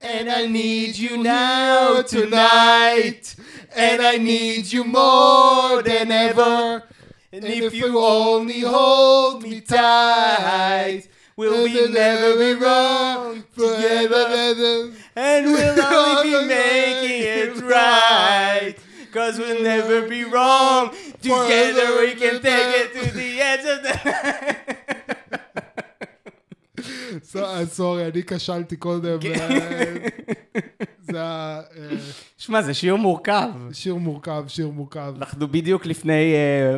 And I need you now tonight. And I need you more than ever. And if you only hold me tight, we'll be never be wrong together. And we'll only be making it right. Cause we'll never be wrong. Together we can take it to the edge of the... סורי, אני כשלתי קודם. אה, זה היה אה, שמע, זה שיר מורכב. שיר מורכב, שיר מורכב. אנחנו בדיוק לפני, אה,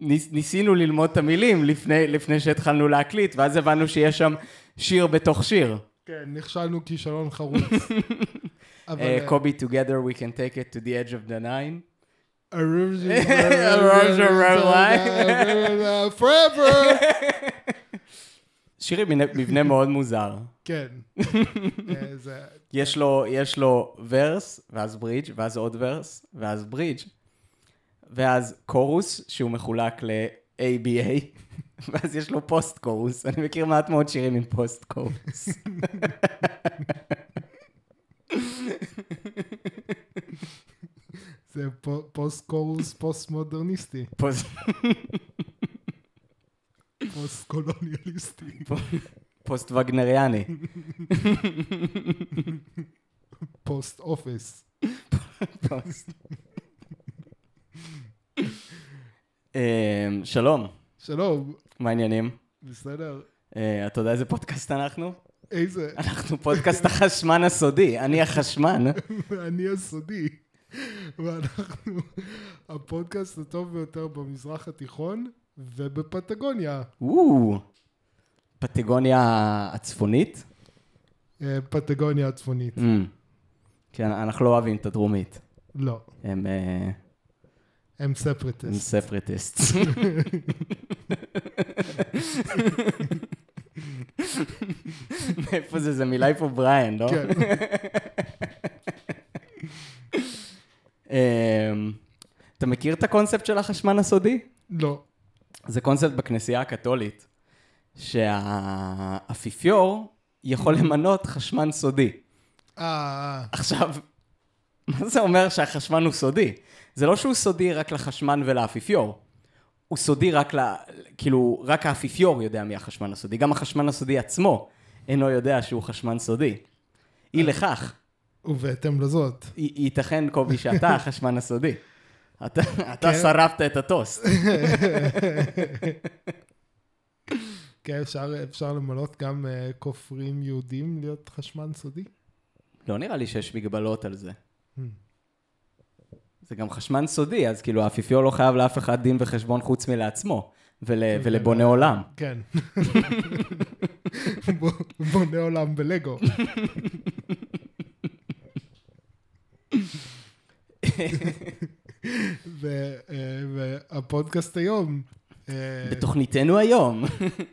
ניס, ניסינו ללמוד את המילים לפני, לפני שהתחלנו להקליט, ואז הבנו שיש שם שיר בתוך שיר. כן, נכשלנו כישלון חרוץ. אבל... קובי, together we can take it to the edge of the nine. forever. שיר עם מבנה- מאוד מוזר. כן. אה. יש לו, יש לו verse, ואז ברידג', ואז עוד verse, ואז ברידג', ואז chorus, שהוא מחולק ל-ABA, ואז יש לו post chorus. אני מכיר מעט מאוד שירים עם post chorus. זה פו- post chorus פוסט מודרניסטי, פוסט- פוסט קולוניאליסטי. פוסט וגנריאני. post office. פוסט. אמ, שלום, שלום, מה העניינים? בסדר? אה, אתה יודע איזה פודקאסט אנחנו? איזה... אנחנו פודקאסט החשמן הסודי, אני החשמן. אני הסודי. ואנחנו הפודקאסט הטוב ביותר במזרח התיכון ובפטגוניה. או, פטגוניה הצפונית? אה, פטגוניה הצפונית. אמ, כן, אנחנו לא אוהבים את הדרומית. לא, הם אה, הם הם ספרטיסט. מאיפה זה? זה מ Life of Brian, לא? כן. אמ, אתה מכיר את הקונספט של החשמן הסודי? לא. זה קונספט בכנסייה הקתולית, שהאפיפיור יכול למנות חשמן סודי. אה, עכשיו, מה זה אומר שהחשמן הוא סודי? זה לא שהוא סודי רק לחשמן ולאפיפיור. הוא סודי רק ל... כאילו, רק האפיפיור יודע מי החשמן הסודי. גם החשמן הסודי עצמו אינו יודע שהוא חשמן סודי. אי לכך, ובהתאם לזאת. ייתכן, קובי, שאתה החשמן הסודי. אתה, כן. שרפת את הטוסט. כן, אפשר, אפשר למלות גם אה, כופרים יהודים להיות חשמן סודי? לא נראה לי שיש מגבלות על זה. זה גם חשמן סודי, אז כאילו האפיפיור לא חייב לאף אחד דין וחשבון חוץ מלעצמו, ול, ולבונה עולם. כן. בונה עולם בלגו. אה, והפודקאסט היום, אה, בתוכניתנו היום.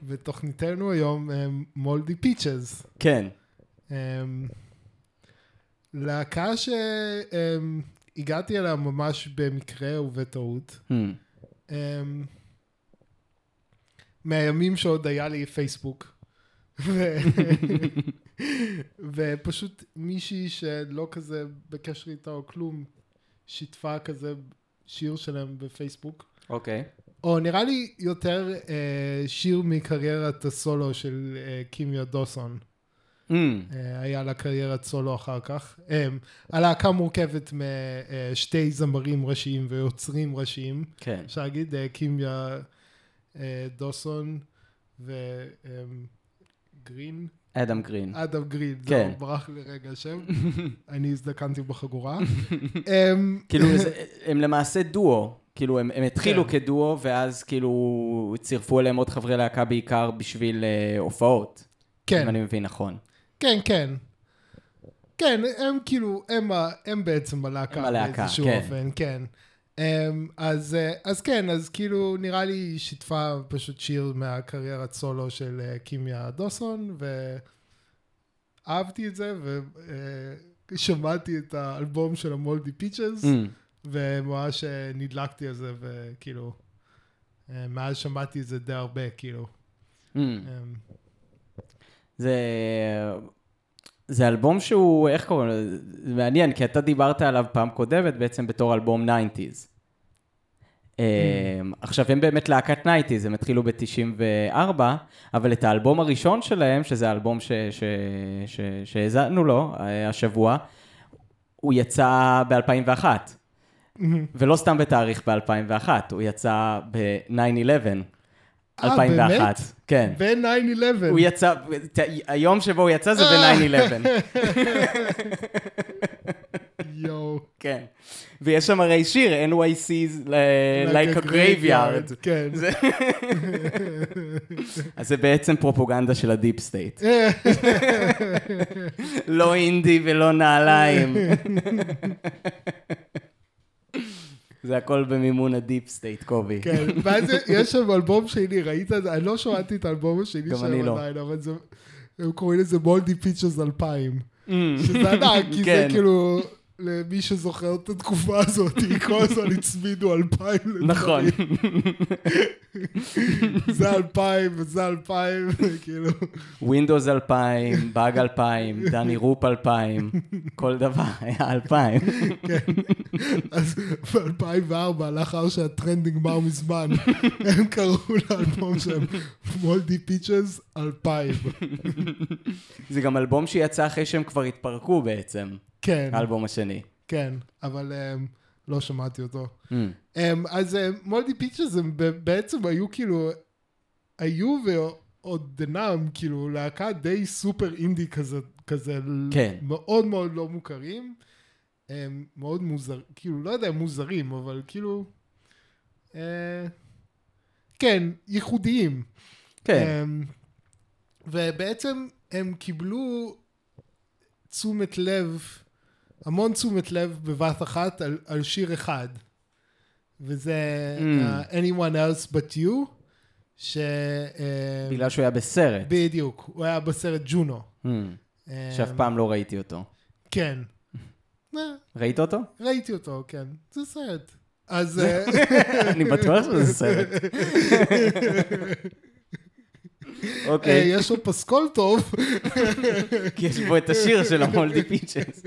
בתוכניתנו היום, אה, מולדי פיצ'ז. כן. להקה שהגעתי אליה ממש במקרה ובטעות. Hmm. מהימים שעוד היה לי פייסבוק. ופשוט מישהי שלא כזה בקשר איתה או כלום, שיתפה כזה שיר שלהם בפייסבוק. אוקיי. או נראה לי יותר אה, שיר מקריירת הסולו של אה, קימיה דוסון. Hmm. אה, היה לה קריירת סולו אחר כך. אה, הלהקה מורכבת משתי זמרים ראשיים ויוצרים ראשיים. כן. אפשר להגיד, אה, קימיה אה, דוסון וגרין, אדם גרין. אדם גרין, כן. זהו, ברח לי רגע השם, אני הזדקנתי בחגורה. אמ, כאילו, הם למעשה דואו. כאילו, הם, הם התחילו כן. כדואו, ואז כאילו צירפו אליהם עוד חברי להקה בעיקר בשביל אה, הופעות. כן, אם אני מבין נכון. כן, כן. כן, הם כאילו, הם, הם בעצם הלהקה הם הלהקה, באיזשהו כן. אופן, כן. אמ, אז, אה, אז כן, אז כאילו נראה לי היא שיתפה פשוט שיר מהקריירת סולו של אה, קימיה דוסון, ואהבתי את זה, ושמעתי את האלבום של המולדי פיצ'ז, Hmm. וממש אה, נדלקתי על זה, וכאילו, אה, מאז שמעתי את זה די הרבה, כאילו. Hmm. אמ, זה... זה אלבום שהוא, איך קוראים לו? זה מעניין, כי אתה דיברת עליו פעם קודמת בעצם בתור אלבום 90's. אמ, עכשיו, הם באמת להקת 90's, הם התחילו ב-94, אבל את האלבום הראשון שלהם, שזה האלבום שהאזנו לו אה, השבוע, הוא יצא ב-2001. ולא סתם בתאריך ב-2001, הוא יצא ב-9-11. אה, 2001. באמת? כן. ב-9-11. הוא יצא, היום שבו הוא יצא זה ב-9-11. יואו. כן. ויש שם הרי שיר, NYC's like a graveyard. כן. אז זה בעצם פרופוגנדה של ה deep state. לא אינדי ולא נעליים. זה הכל במימון ה deep state, קובי. כן, ואז יש שם אלבום שני, ראית? אני לא שמעתי את האלבום השני שלהם לא. עדיין, אבל זה, הם קוראים לזה Moldy Peaches 2000. Mm. שזה ענק, כי זה כן. כאילו, למי שזוכר את התקופה הזאת, כל הזמן הצמידו 2000 לדברים. נכון. זה 2000 וזה 2000, כאילו, Windows 2000, באג 2000, דני רופ 2000, כל דבר היה 2000. אז ב-2004, לאחר שהטרנד נגמר מזמן, הם קראו לאלבום שלהם Moldy Peaches 2000. זה גם אלבום שיצא אחרי שהם כבר התפרקו בעצם, כן, האלבום השני. כן, אבל um, לא שמעתי אותו. Mm. Um, אז Moldy Peaches הם ב- בעצם היו כאילו, היו ועוד אינם, כאילו, להקה די סופר אינדי כזה, כזה, כן. מאוד מאוד לא מוכרים. הם מאוד מוזר, כאילו, לא יודע, מוזרים, אבל כאילו, אה, כן, ייחודיים. כן, אמ, ובעצם הם קיבלו תשומת לב, המון תשומת לב בבת אחת על, על שיר אחד. וזה Mm. uh, Anyone else but you, ש... אה, בגלל שהוא היה בסרט, בדיוק, הוא היה בסרט ג'ונו. Mm. שאף אמ, פעם לא ראיתי אותו. כן. ראית אותו? ראיתי אותו, כן. זה סרט. אז... אה, אני בטוח שזה סרט. אה, אוקיי, יש לו פסקול טוב. כי יש בו את השיר של ה Moldy Peaches.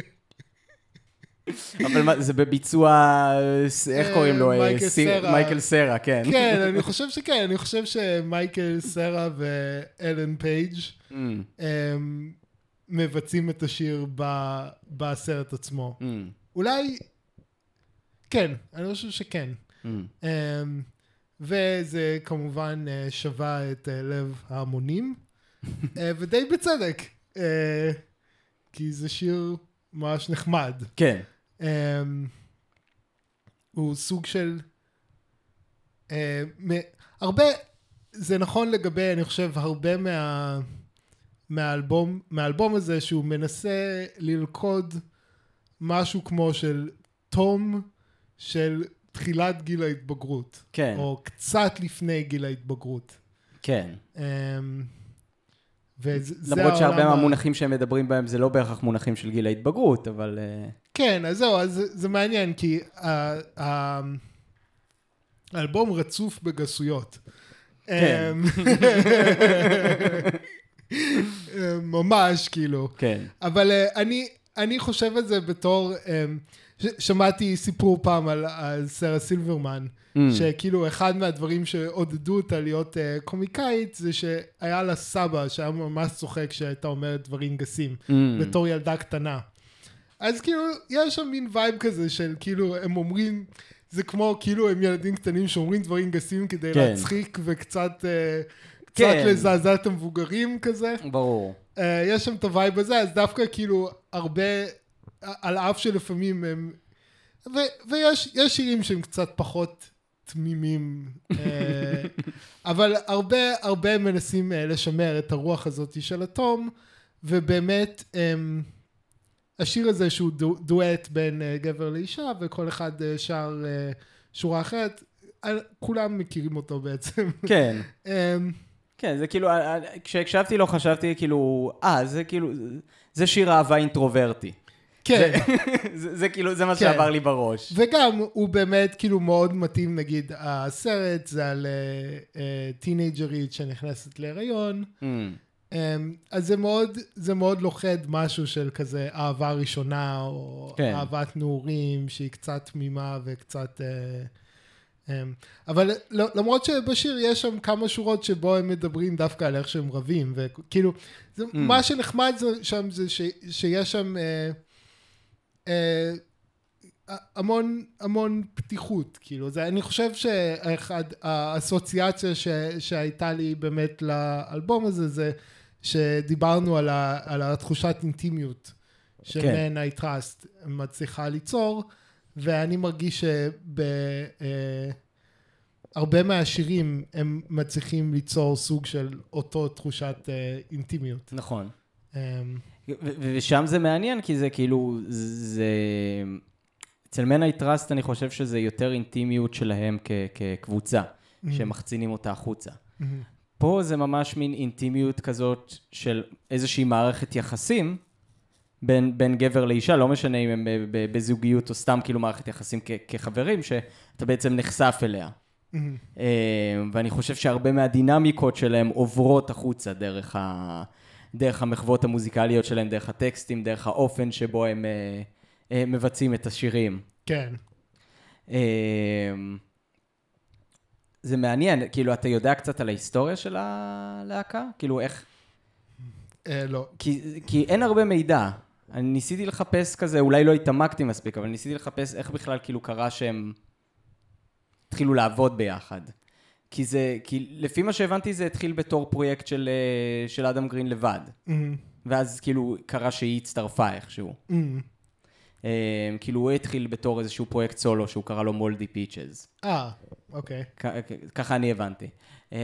אבל מה, זה בביצוע, אה, איך אה, קוראים לו? אה, מייקל סרה. מייקל סרה, כן. כן, אני חושב שכן, אני חושב שמייקל סרה ואלן פייג' Mm, מבצעים את השיר בסרט עצמו. mm, אולי, כן, אני חושב שכן. mm. אמ, וזה כמובן שבה את לב ההמונים, ודי בצדק, כי זה שיר ממש נחמד. כן, אמ, הוא סוג של... אה, מ- הרבה, זה נכון לגבי, אני חושב, הרבה מה... מהאלבום, מהאלבום הזה שהוא מנסה ללכוד משהו כמו של תום של תחילת גיל ההתבגרות, כן, או קצת לפני גיל ההתבגרות. כן. אמ, וזה זה למרות שהרבה מהמונחים שהם מדברים בהם זה לא בהכרח מונחים של גיל ההתבגרות, אבל... אה, כן, אז זהו, אז זה, מעניין, כי ה- ה- האלבום רצוף בגסויות. כן. אמ, ממש, כאילו. כן. אבל אה, אני, אני חושב על זה בתור, אמ, שמעתי סיפור פעם על, על סרה סילברמן, Mm. שכאילו אחד מהדברים שעודדו אותה להיות uh, קומיקאית, זה שהיה לה סבא שהיה ממש צוחק כשהייתה אומרת דברים גסים, Mm. בתור ילדה קטנה. אז כאילו, יש שם מין vibe כזה של כאילו, הם אומרים, זה כמו כאילו הם ילדים קטנים שאומרים דברים גסים כדי כן. להצחיק וקצת קצת כן. לזעזע את המבוגרים כזה. ברור. Uh, יש שם את ה vibe הזה, אז דווקא כאילו הרבה, על אף שלפעמים הם... ו- ויש יש שירים שהם קצת פחות תמימים, uh, אבל הרבה הרבה מנסים לשמר את הרוח הזאת של התום, ובאמת השיר הזה שהוא דו, דואט בין uh, גבר לאישה, וכל אחד uh, שר uh, שורה אחרת, כולם מכירים אותו בעצם. כן. um, כן, זה כאילו, אה, אה, כשהקשבתי לו חשבתי כאילו, אה, זה כאילו, זה שיר אהבה אינטרוברטי. כן. זה, זה כאילו, זה מה כן. שעבר לי בראש. וגם הוא באמת כאילו מאוד מתאים נגיד הסרט זה על טינג'רית שנכנסת להיריון Mm, אמ, אז זה מאוד, זה מאוד לוכד משהו של כזה אהבה ראשונה, או כן. אהבת נעורים, שהיא קצת תמימה וקצת... אה, אמ, אבל לא- למרות שבשיר יש שם כמה שורות שבו הם מדברים דווקא על איך שהם רבים, וכאילו, זה, Mm. מה שנחמד זה- שם זה ש, שיש שם אה, אה, המון, המון פתיחות, כאילו, זה, אני חושב שאחד, האסוציאציה ש, שהייתה לי באמת לאלבום הזה, זה שדיברנו על, ה, על התחושת אינטימיות כן. שמן I Trust מצליחה ליצור, ואני מרגיש שבהרבה מהשירים הם מצליחים ליצור סוג של אותו תחושת אה, אינטימיות. נכון. ו- ושם זה מעניין, כי זה כאילו, זה... אצל מנה טראסט אני חושב שזה יותר אינטימיות שלהם כקבוצה, שהם מחצינים אותה החוצה. פה זה ממש מין אינטימיות כזאת של איזושהי מערכת יחסים בין, בין גבר לאישה, לא משנה אם הם בזוגיות או סתם כאילו מערכת יחסים כ- כחברים, שאתה בעצם נחשף אליה. אה, ואני חושב שהרבה מהדינמיקות שלהם עוברות החוצה דרך, ה... דרך המחוות המוזיקליות שלהם, דרך הטקסטים, דרך האופן שבו הם אה, אה, מבצעים את השירים. כן. זה מעניין, כאילו, אתה יודע קצת על ההיסטוריה של הלהקה? כאילו, איך... אה, לא. כי, כי אין הרבה מידע. אני ניסיתי לחפש כזה, אולי לא התעמקתי מספיק, אבל ניסיתי לחפש איך בכלל כאילו קרה שהם התחילו לעבוד ביחד. כי זה, כי לפי מה שהבנתי זה התחיל בתור פרויקט של, אה, של אדם גרין לבד. אמ, ואז כאילו קרה שהיא הצטרפה איכשהו. אמ. אה, כאילו הוא התחיל בתור איזשהו פרויקט סולו שהוא קרא לו מולדי פיצ'ז. אה, אוקיי. ככה אני הבנתי. אה,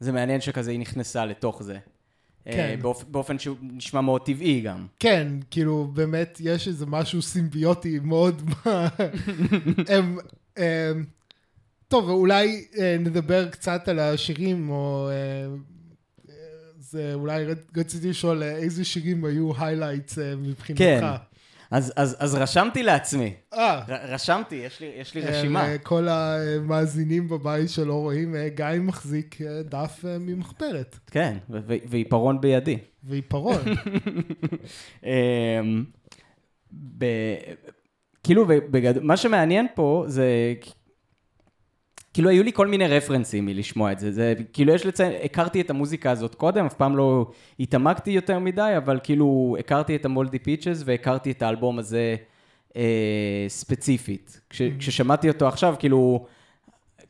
זה מעניין שכזה היא נכנסה לתוך זה. אה, כן. באופ, באופן שהוא נשמע מאוד טבעי גם. כן, כאילו, באמת, יש איזה משהו סימביוטי מאוד... הם, הם, טוב, אולי אה, נדבר קצת על השירים, או... זה אולי רציתי לשאול איזה שירים היו highlights מבחינתך. כן. אז, אז, אז רשמתי לעצמי. אה, רשמתי, יש לי, יש לי אה, רשימה. כל המאזינים בבית שלא רואים, אה, גיא מחזיק אה, דף אה, ממחברת, כן, ועיפרון בידי. ועיפרון. אמ, ב- כאילו, בגדול, מה שמעניין פה זה, כאילו היו לי כל מיני רפרנסים מלשמוע את זה, זה כאילו יש לציין, הכרתי את המוזיקה הזאת קודם, אף פעם לא התעמקתי יותר מדי, אבל כאילו הכרתי את המולדי פיצ'ס והכרתי את האלבום הזה אה, ספציפית. כש, כששמעתי אותו עכשיו, כאילו...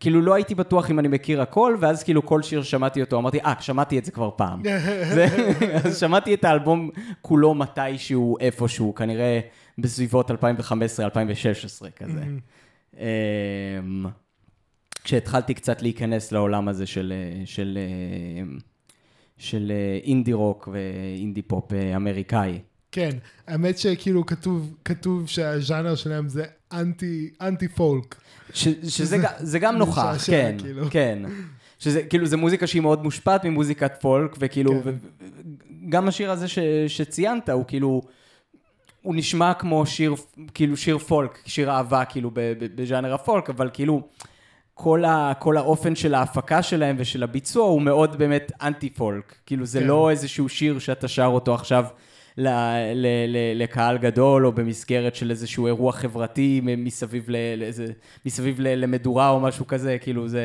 כאילו לא הייתי בטוח אם אני מכיר הכל, ואז כאילו כל שיר שמעתי אותו, אמרתי, אה, שמעתי את זה כבר פעם. זה, אז שמעתי את האלבום כולו מתישהו, איפשהו, כנראה בסביבות 2015-2016 כזה. כשהתחלתי קצת להיכנס לעולם הזה של, של, של אינדי רוק ואינדי פופ אה, אמריקאי. כן, האמת שכאילו כתוב, כתוב שהז'אנר שלהם זה אנטי, אנטי פולק. ש, שזה זה גם נוכח, כן, כאילו. כן. שזה, כאילו, זה מוזיקה שהיא מאוד מושפעת ממוזיקת פולק, וכאילו, כן. ו- גם השיר הזה ש, שציינת, הוא כאילו, הוא נשמע כמו שיר, כאילו, שיר פולק, שיר אהבה, כאילו, בז'אנר הפולק, אבל כאילו, כל, ה, כל האופן של ההפקה שלהם ושל הביצוע הוא מאוד באמת אנטי פולק. כאילו, זה כן. לא איזשהו שיר שאתה שר אותו עכשיו ל, ל, ל, לקהל גדול, או במסגרת של איזשהו אירוע חברתי מסביב, ל, לאיזה, מסביב ל, למדורה או משהו כזה, כאילו, זה,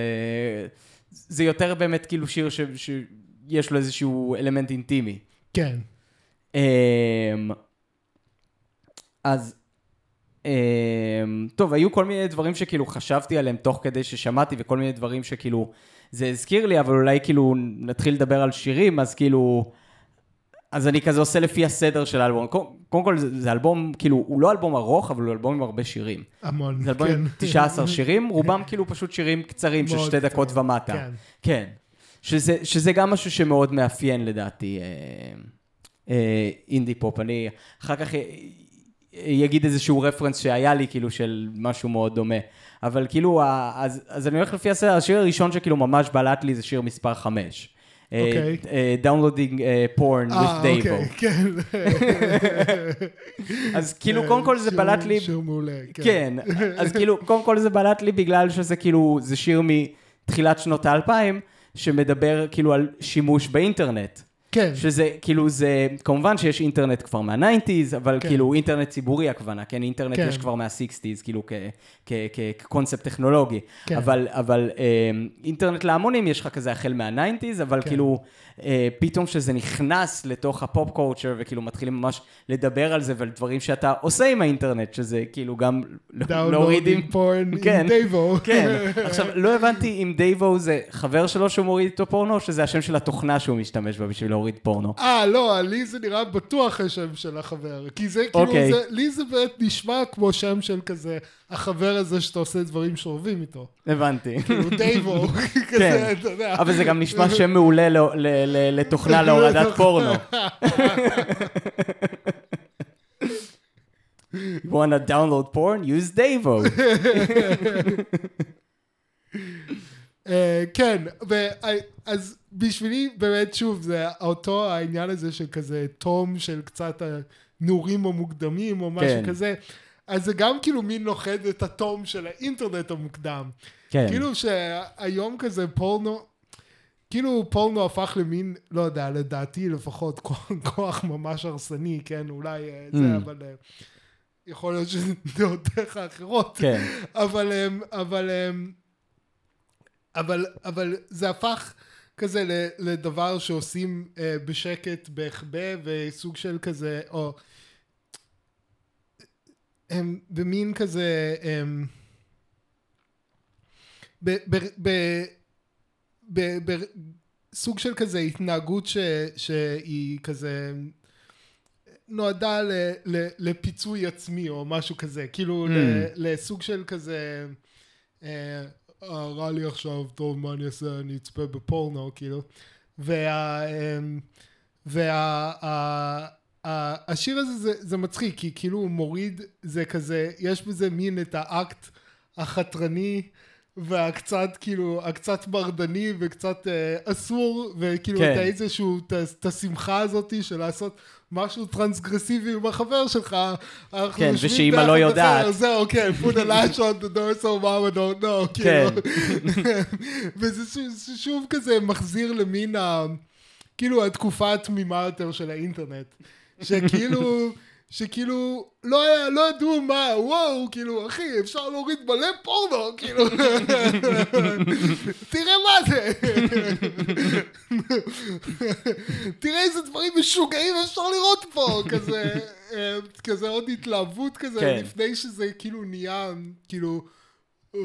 זה יותר באמת כאילו שיר ש, שיש לו איזשהו אלמנט אינטימי. כן. אמ, אז, טוב, היו כל מיני דברים שכאילו חשבתי עליהם תוך כדי ששמעתי, וכל מיני דברים שכאילו, זה הזכיר לי, אבל אולי כאילו נתחיל לדבר על שירים, אז כאילו, אז אני כזה עושה לפי הסדר של האלבום. קודם כל, זה, זה אלבום, כאילו, הוא לא אלבום ארוך, אבל הוא אלבום עם הרבה שירים. המון, זה אלבום כן. עם 19 שירים, רובם כאילו פשוט שירים קצרים של שתי דקות קצרים, ומטה. כן. כן. שזה, שזה גם משהו שמאוד מאפיין לדעתי אה, אה, אינדי פופ. אני אחר כך אה, אגיד איזשהו reference שהיה לי, כאילו, של משהו מאוד דומה. אבל כאילו, אז, אז אני הולך לפי הסדר, השיר הראשון שכאילו ממש בלט לי זה שיר מספר 5. אוקיי. Downloading Porn אה, with Davo. אוקיי, כן. אז כאילו, קודם כל זה בלט לי... שיר מעולה, כן. כן, אז כאילו, קודם כל זה בלט לי בגלל שזה כאילו, זה שיר מתחילת שנות האלפיים, שמדבר כאילו על שימוש באינטרנט. כן, שזה, כאילו, זה, כמובן שיש אינטרנט כבר מה-90's, אבל כן. כאילו אינטרנט ציבורי הכוונה, כן? אינטרנט כן. יש כבר מה-60's, כאילו, כקונספט טכנולוגי. כן. אבל, אבל אה, אינטרנט להמונים יש לך כזה החל מה-90's, אבל כן. כאילו, פתאום שזה נכנס לתוך הפופ קולצ'ר, וכאילו מתחילים ממש לדבר על זה ועל דברים שאתה עושה עם האינטרנט, שזה כאילו גם להוריד עם... פורן כן. עם דייבו. כן, עכשיו, לא הבנתי אם דייבו זה חבר שלו שהוא מוריד איתו פורנו, או שזה השם של התוכנה שהוא משתמש בה בשביל להוריד פורנו. אה, לא, לי זה נראה בטוח השם של החבר. כי זה כאילו, אוקיי. לי זה באמת נשמע כמו שם של כזה, החבר הזה שאתה עושה דברים שאוהבים איתו. הבנתי. כאילו דייבו, כן. כזה, אתה יודע. אבל זה גם נשמע שם מעולה לתוכנה להורדת פורנו. You wanna download porn? Use Davo. אה, כן, אז בשבילי באמת שוב זה אותו העניין הזה של כזה תום של קצת הנעורים המוקדמים או משהו כן. כזה. אז זה גם כאילו מין נוחד את התום של האינטרנט המוקדם. כן. כאילו שהיום כזה פורנו, כאילו פורנו הפך למין, לא יודע, לדעתי לפחות כוח, כוח ממש הרסני, כן, אולי אה, זה, Mm. אבל אה, יכול להיות שזה דעותיך אחרות. כן. אבל, אמ, אבל, אבל, אבל זה הפך כזה לדבר שעושים אה, בשקט, בהחבא, וסוג של כזה, או... הם במין כזה... הם, ב, ב, ב, ב, ב, סוג של כזה התנהגות ש, שהיא כזה נועדה ל, ל, לפיצוי עצמי או משהו כזה, כאילו Mm. ל, לסוג של כזה, אה, אה, רע לי עכשיו, טוב, מה אני אעשה, אני אצפה בפורנו, כאילו. וה... אמ, וה... ה- ה- השיר הזה זה, זה מצחיק, כי כאילו הוא מוריד, זה כזה, יש בזה מין את האקט החתרני והקצת כאילו, הקצת מרדני וקצת אה, אסור, וכאילו כן. את האיזשהו, את השמחה הזאתי של לעשות משהו טרנסגרסיבי עם החבר שלך. אנחנו כן, ביחד לא יודעת. בחדר, זהו, כן, put a latch on the door so mama don't know, כן. כאילו. וזה שוב, זה שוב כזה מחזיר למין ה... כאילו התקופה התמימה יותר של האינטרנט. שכאילו, שכאילו, לא היה, לא ידעו מה, וואו, כאילו, אחי, אפשר להוריד מלא פורנו, כאילו. תראה מה זה. תראה איזה דברים משוגעים אפשר לראות פה, כזה, אה, כזה עוד התלהבות כזה, כן. לפני שזה כאילו נהיה, כאילו, "אה,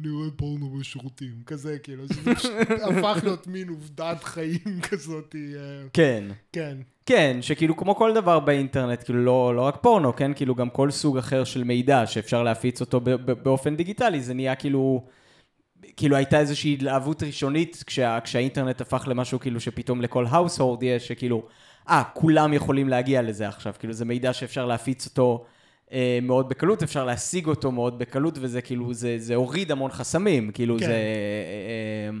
אני רואה פורנו בשירותים, כזה, כאילו, שזה פשוט הפך להיות מין עובדת חיים כזאת, אה, כן. כן. כן, שכאילו כמו כל דבר באינטרנט, כאילו לא, לא רק פורנו, כן? כאילו גם כל סוג אחר של מידע שאפשר להפיץ אותו באופן דיגיטלי, זה נהיה כאילו... כאילו הייתה איזושהי התלהבות ראשונית כשה, כשהאינטרנט הפך למשהו כאילו שפתאום לכל household יש, שכאילו, אה, כולם יכולים להגיע לזה עכשיו, כאילו זה מידע שאפשר להפיץ אותו אה, מאוד בקלות, אפשר להשיג אותו מאוד בקלות, וזה כאילו, זה, זה הוריד המון חסמים, כאילו כן. זה... אה, אה,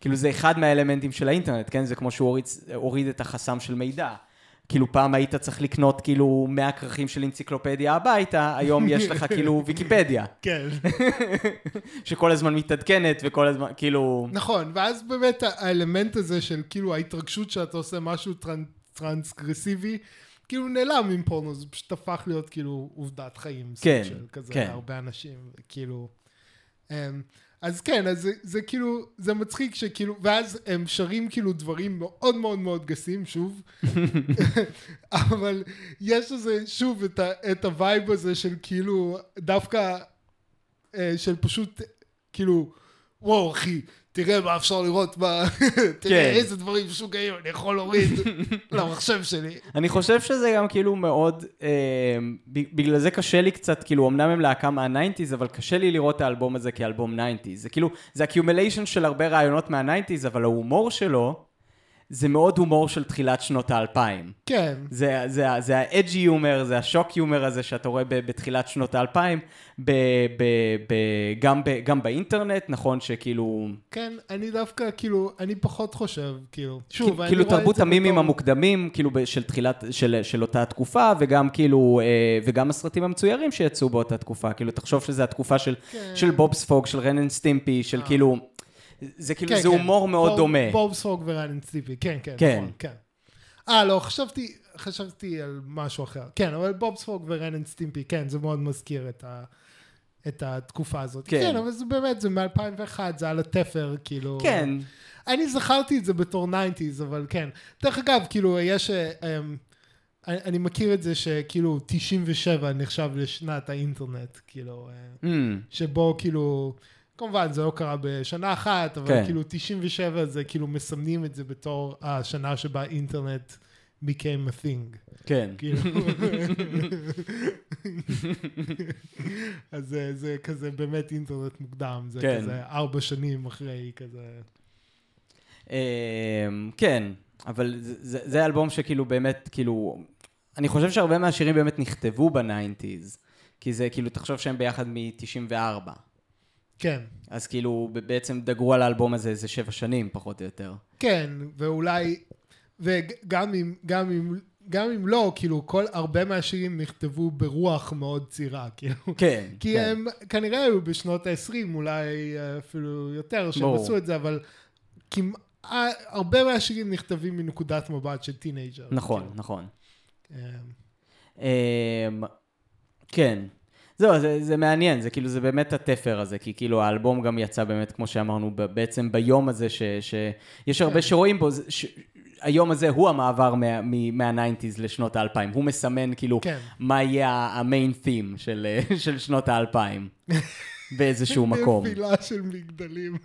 כאילו זה אחד מהאלמנטים של האינטרנט, כן? זה כמו שהוא הוריד, הוריד את החסם של מידע. כאילו פעם היית צריך לקנות כאילו 100 כרכים של אנציקלופדיה הביתה, היום יש לך כאילו ויקיפדיה, כן. שכל הזמן מתעדכנת וכל הזמן, כאילו... נכון, ואז באמת האלמנט הזה של כאילו ההתרגשות שאתה עושה משהו טרנ- טרנסגרסיבי, כאילו נעלם עם פורנו, זה פשוט הפך להיות כאילו עובדת חיים. כן, של כזה כן. להרבה אנשים, כאילו... אז כן, אז זה, זה כאילו, זה מצחיק שכאילו, ואז הם שרים כאילו דברים מאוד מאוד מאוד גסים, שוב, אבל יש לזה, שוב, את, ה, את ה vibe הזה של כאילו, דווקא, אה, של פשוט, כאילו, וואו אחי, תראה מה אפשר לראות, מה, כן. תראה איזה דברים משוגעים אני יכול להוריד למחשב שלי. אני חושב שזה גם כאילו מאוד, ב- בגלל זה קשה לי קצת, כאילו אמנם הם להקה מה-90's, אבל קשה לי לראות את האלבום הזה כאלבום 90's. זה כאילו, זה accumulation של הרבה רעיונות מה-90's, אבל ההומור שלו, זה מאוד הומור של תחילת שנות האלפיים. כן, זה, זה, זה האג'י יומר, זה השוק יומר הזה שאתה רואה ב, בתחילת שנות האלפיים, ב, ב, ב, גם, ב, גם באינטרנט, נכון שכאילו, כן, אני דווקא, כאילו, אני פחות חושב, כאילו, שוב, אני כאילו רואה את תרבות זה המימים בתור- המוקדמים, כאילו של תחילת, של, של אותה תקופה, וגם כאילו, אה, וגם הסרטים המצוירים שיצאו באותה תקופה, כאילו תחשוב שזה התקופה של, כן. של בוב ספוג, של Ren and Stimpy, של אה. כאילו, זה כאילו, כן, זה כן. הומור מאוד בוב- דומה. בוב ספוג ו Ren and Stimpy, כן, כן, כן. נכון, כן. אה, לא, חשבתי, חשבתי על משהו אחר. כן, אבל בוב ספוג ו Ren and Stimpy, כן, זה מאוד מזכיר את ה... את התקופה הזאת. כן. כן, אבל זה באמת, זה מ-2001, זה על התפר, כאילו... כן, אני זכרתי את זה בתור 90's, אבל כן. דרך אגב, כאילו, יש... אמ, אני אני מכיר את זה שכאילו 97 נחשב לשנת האינטרנט, כאילו, אה, mm, שבו כאילו, כמובן זה לא קרה בשנה אחת, אבל כן. כאילו 97 זה כאילו מסמנים את זה בתור השנה שבה אינטרנט became a thing. כן. כאילו. אז זה, זה כזה באמת אינטרנט מוקדם, זה כן. כזה ארבע שנים אחרי כזה. אמ, כן, אבל זה- זה זה אלבום שכאילו באמת, כאילו, אני חושב שהרבה מהשירים באמת נכתבו בניינטיז, כי זה כאילו, תחשוב שהם ביחד מ-94. כן. אז כאילו, בעצם דגרו על האלבום הזה איזה שבע שנים, פחות או יותר. כן, ואולי, וגם אם, גם אם, גם אם לא, כאילו, כל, הרבה מהשירים נכתבו ברוח מאוד צעירה, כאילו. כן, כי כן. הם כנראה היו בשנות ה-20, אולי אה, אפילו יותר, שהם. עשו את זה, אבל כמעט, הרבה מהשירים נכתבים מנקודת מבט של teenager. נכון, כאילו. נכון. אה, אמ, כן. זהו, זה, זה מעניין, זה כאילו, זה באמת התפר הזה, כי כאילו האלבום גם יצא באמת, כמו שאמרנו, בעצם ביום הזה, ש, שיש הרבה כן. שרואים בו, ש, היום הזה הוא המעבר מה, מהניינטיז לשנות האלפיים, הוא מסמן כאילו כן. מה יהיה ה main theme של, של שנות האלפיים, באיזשהו מקום. נפילה של מגדלים.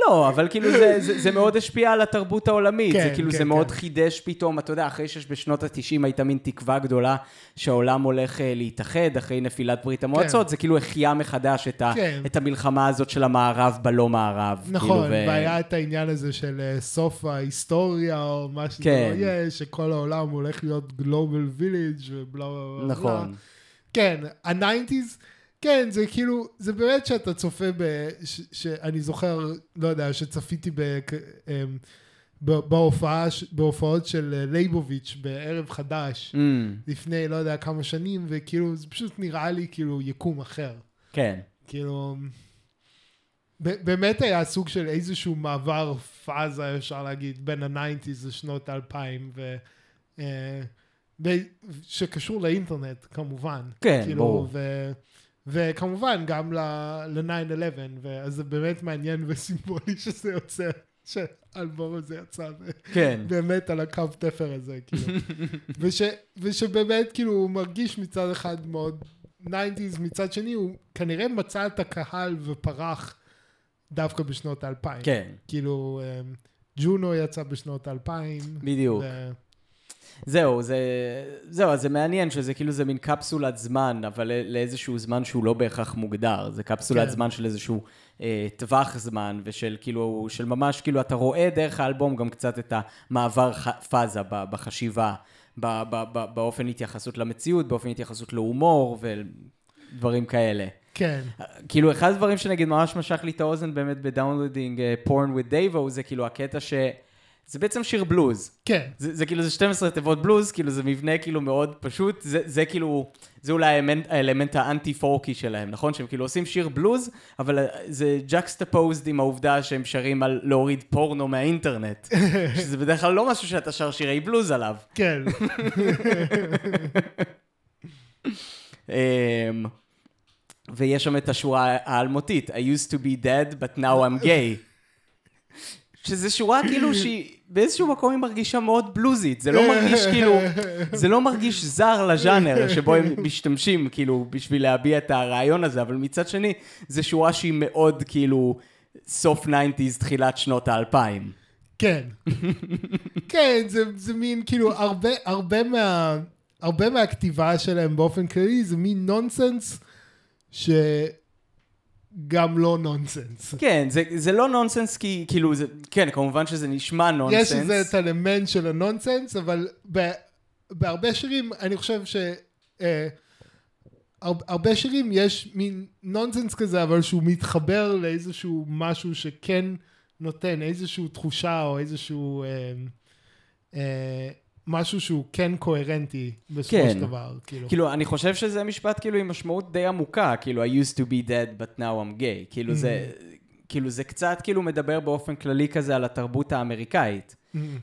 לא, אבל כאילו זה, זה, זה מאוד השפיע על התרבות העולמית, כן, זה כאילו כן, זה מאוד כן. חידש פתאום, אתה יודע, אחרי שבשנות ה-90 הייתה מין תקווה גדולה שהעולם הולך אה, להתאחד אחרי נפילת ברית המועצות, זה כאילו החיה מחדש את, ה, כן. את המלחמה הזאת של המערב בלא מערב. נכון, כאילו, ו- והיה את העניין הזה של אה, סוף ההיסטוריה, או מה שזה כן. לא יהיה, שכל העולם הולך להיות גלובל וילג' ובלה בלה בלה. נכון. כן, הניינטיז, כן, זה כאילו, זה באמת שאתה צופה ב... ש, שאני זוכר, לא יודע, שצפיתי ב... אמ, ב- בהופעה, ש- בהופעות של אה, לייבוביץ' בערב חדש, Mm, לפני לא יודע כמה שנים, וכאילו, זה פשוט נראה לי כאילו יקום אחר. כן, כאילו, ב- באמת היה סוג של איזשהו מעבר פאזה, אפשר להגיד, בין הניינטיז לשנות האלפיים, ו... אה, שקשור לאינטרנט, כמובן. כן, כאילו, ברור. ו... וכמובן גם ל-9-11, ואז זה באמת מעניין וסימבולי שזה יוצא, שהאלבום הזה יצא כן, באמת על הקו תפר הזה, כאילו. וש, ושבאמת, כאילו, הוא מרגיש מצד אחד מאוד 90's, מצד שני, הוא כנראה מצא את הקהל ופרח דווקא בשנות האלפיים. כן, כאילו, אמ, ג'ונו יצא בשנות האלפיים. בדיוק. ו- זהו, זה, זהו, אז זה מעניין שזה כאילו זה מין קפסולת זמן, אבל לאיזשהו זמן שהוא לא בהכרח מוגדר. זה קפסולת כן. זמן של איזשהו אה, טווח זמן, ושל כאילו, של ממש, כאילו, אתה רואה דרך האלבום גם קצת את המעבר ח- פאזה ב- בחשיבה, ב- ב- ב- באופן התייחסות למציאות, באופן התייחסות להומור ודברים כאלה. כן, כאילו, אחד הדברים שנגיד ממש משך לי את האוזן באמת ב Downloading Porn with Davo, זה כאילו הקטע ש... זה בעצם שיר בלוז. כן, זה, זה כאילו, זה 12 תיבות בלוז, כאילו זה מבנה כאילו מאוד פשוט, זה, זה כאילו, זה אולי האלמנט, האלמנט האנטי פורקי שלהם, נכון? שהם כאילו עושים שיר בלוז, אבל זה juxtaposed עם העובדה שהם שרים על להוריד פורנו מהאינטרנט, שזה בדרך כלל לא משהו שאתה שר שירי בלוז עליו. כן. אמ, ויש שם את השורה האלמותית, I used to be dead, but now I'm gay. שזה שורה כאילו שהיא באיזשהו מקום היא מרגישה מאוד בלוזית, זה לא מרגיש כאילו, זה לא מרגיש זר לז'אנר שבו הם משתמשים כאילו בשביל להביע את הרעיון הזה, אבל מצד שני, זו שורה שהיא מאוד כאילו סוף 90's, תחילת שנות האלפיים. כן. כן, זה, זה מין, כאילו, הרבה, הרבה מה... הרבה מהכתיבה שלהם באופן כללי זה מין נונסנס שגם לא נונסנס. כן, זה, זה לא נונסנס כי, כאילו, זה, כן, כמובן שזה נשמע נונסנס. יש איזה את האלמנט של הנונסנס, אבל ב, בהרבה שירים, אני חושב ש... אה, הר- הרבה שירים יש מין נונסנס כזה, אבל שהוא מתחבר לאיזשהו משהו שכן נותן איזושהי תחושה או איזשהו... אה, אה, משהו שהוא כן קוהרנטי בסופו כן. של דבר, כאילו. כאילו, אני חושב שזה משפט כאילו עם משמעות די עמוקה, כאילו, I used to be dead, but now I'm gay. כאילו, זה... כאילו זה קצת כאילו מדבר באופן כללי כזה על התרבות האמריקאית.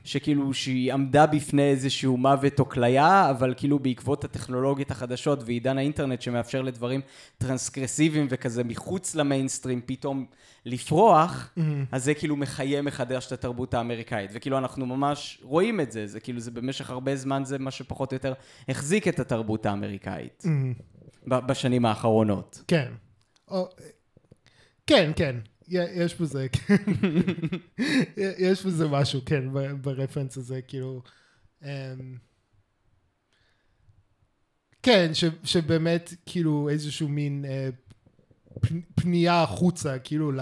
שכאילו שהיא עמדה בפני איזשהו מוות או כליה, אבל כאילו בעקבות הטכנולוגיות החדשות ועידן האינטרנט שמאפשר לדברים טרנסגרסיביים וכזה מחוץ למיינסטרים פתאום לפרוח, אז זה כאילו מחיה מחדש את התרבות האמריקאית. וכאילו אנחנו ממש רואים את זה, זה כאילו זה במשך הרבה זמן זה מה שפחות או יותר החזיק את התרבות האמריקאית. ב- בשנים האחרונות. כן. כן, כן. יש בזה, כן. יש בזה משהו, כן, ברפרנס הזה, כאילו... אמ, כן, ש, שבאמת, כאילו, איזשהו מין אה, פנייה החוצה, כאילו, ל,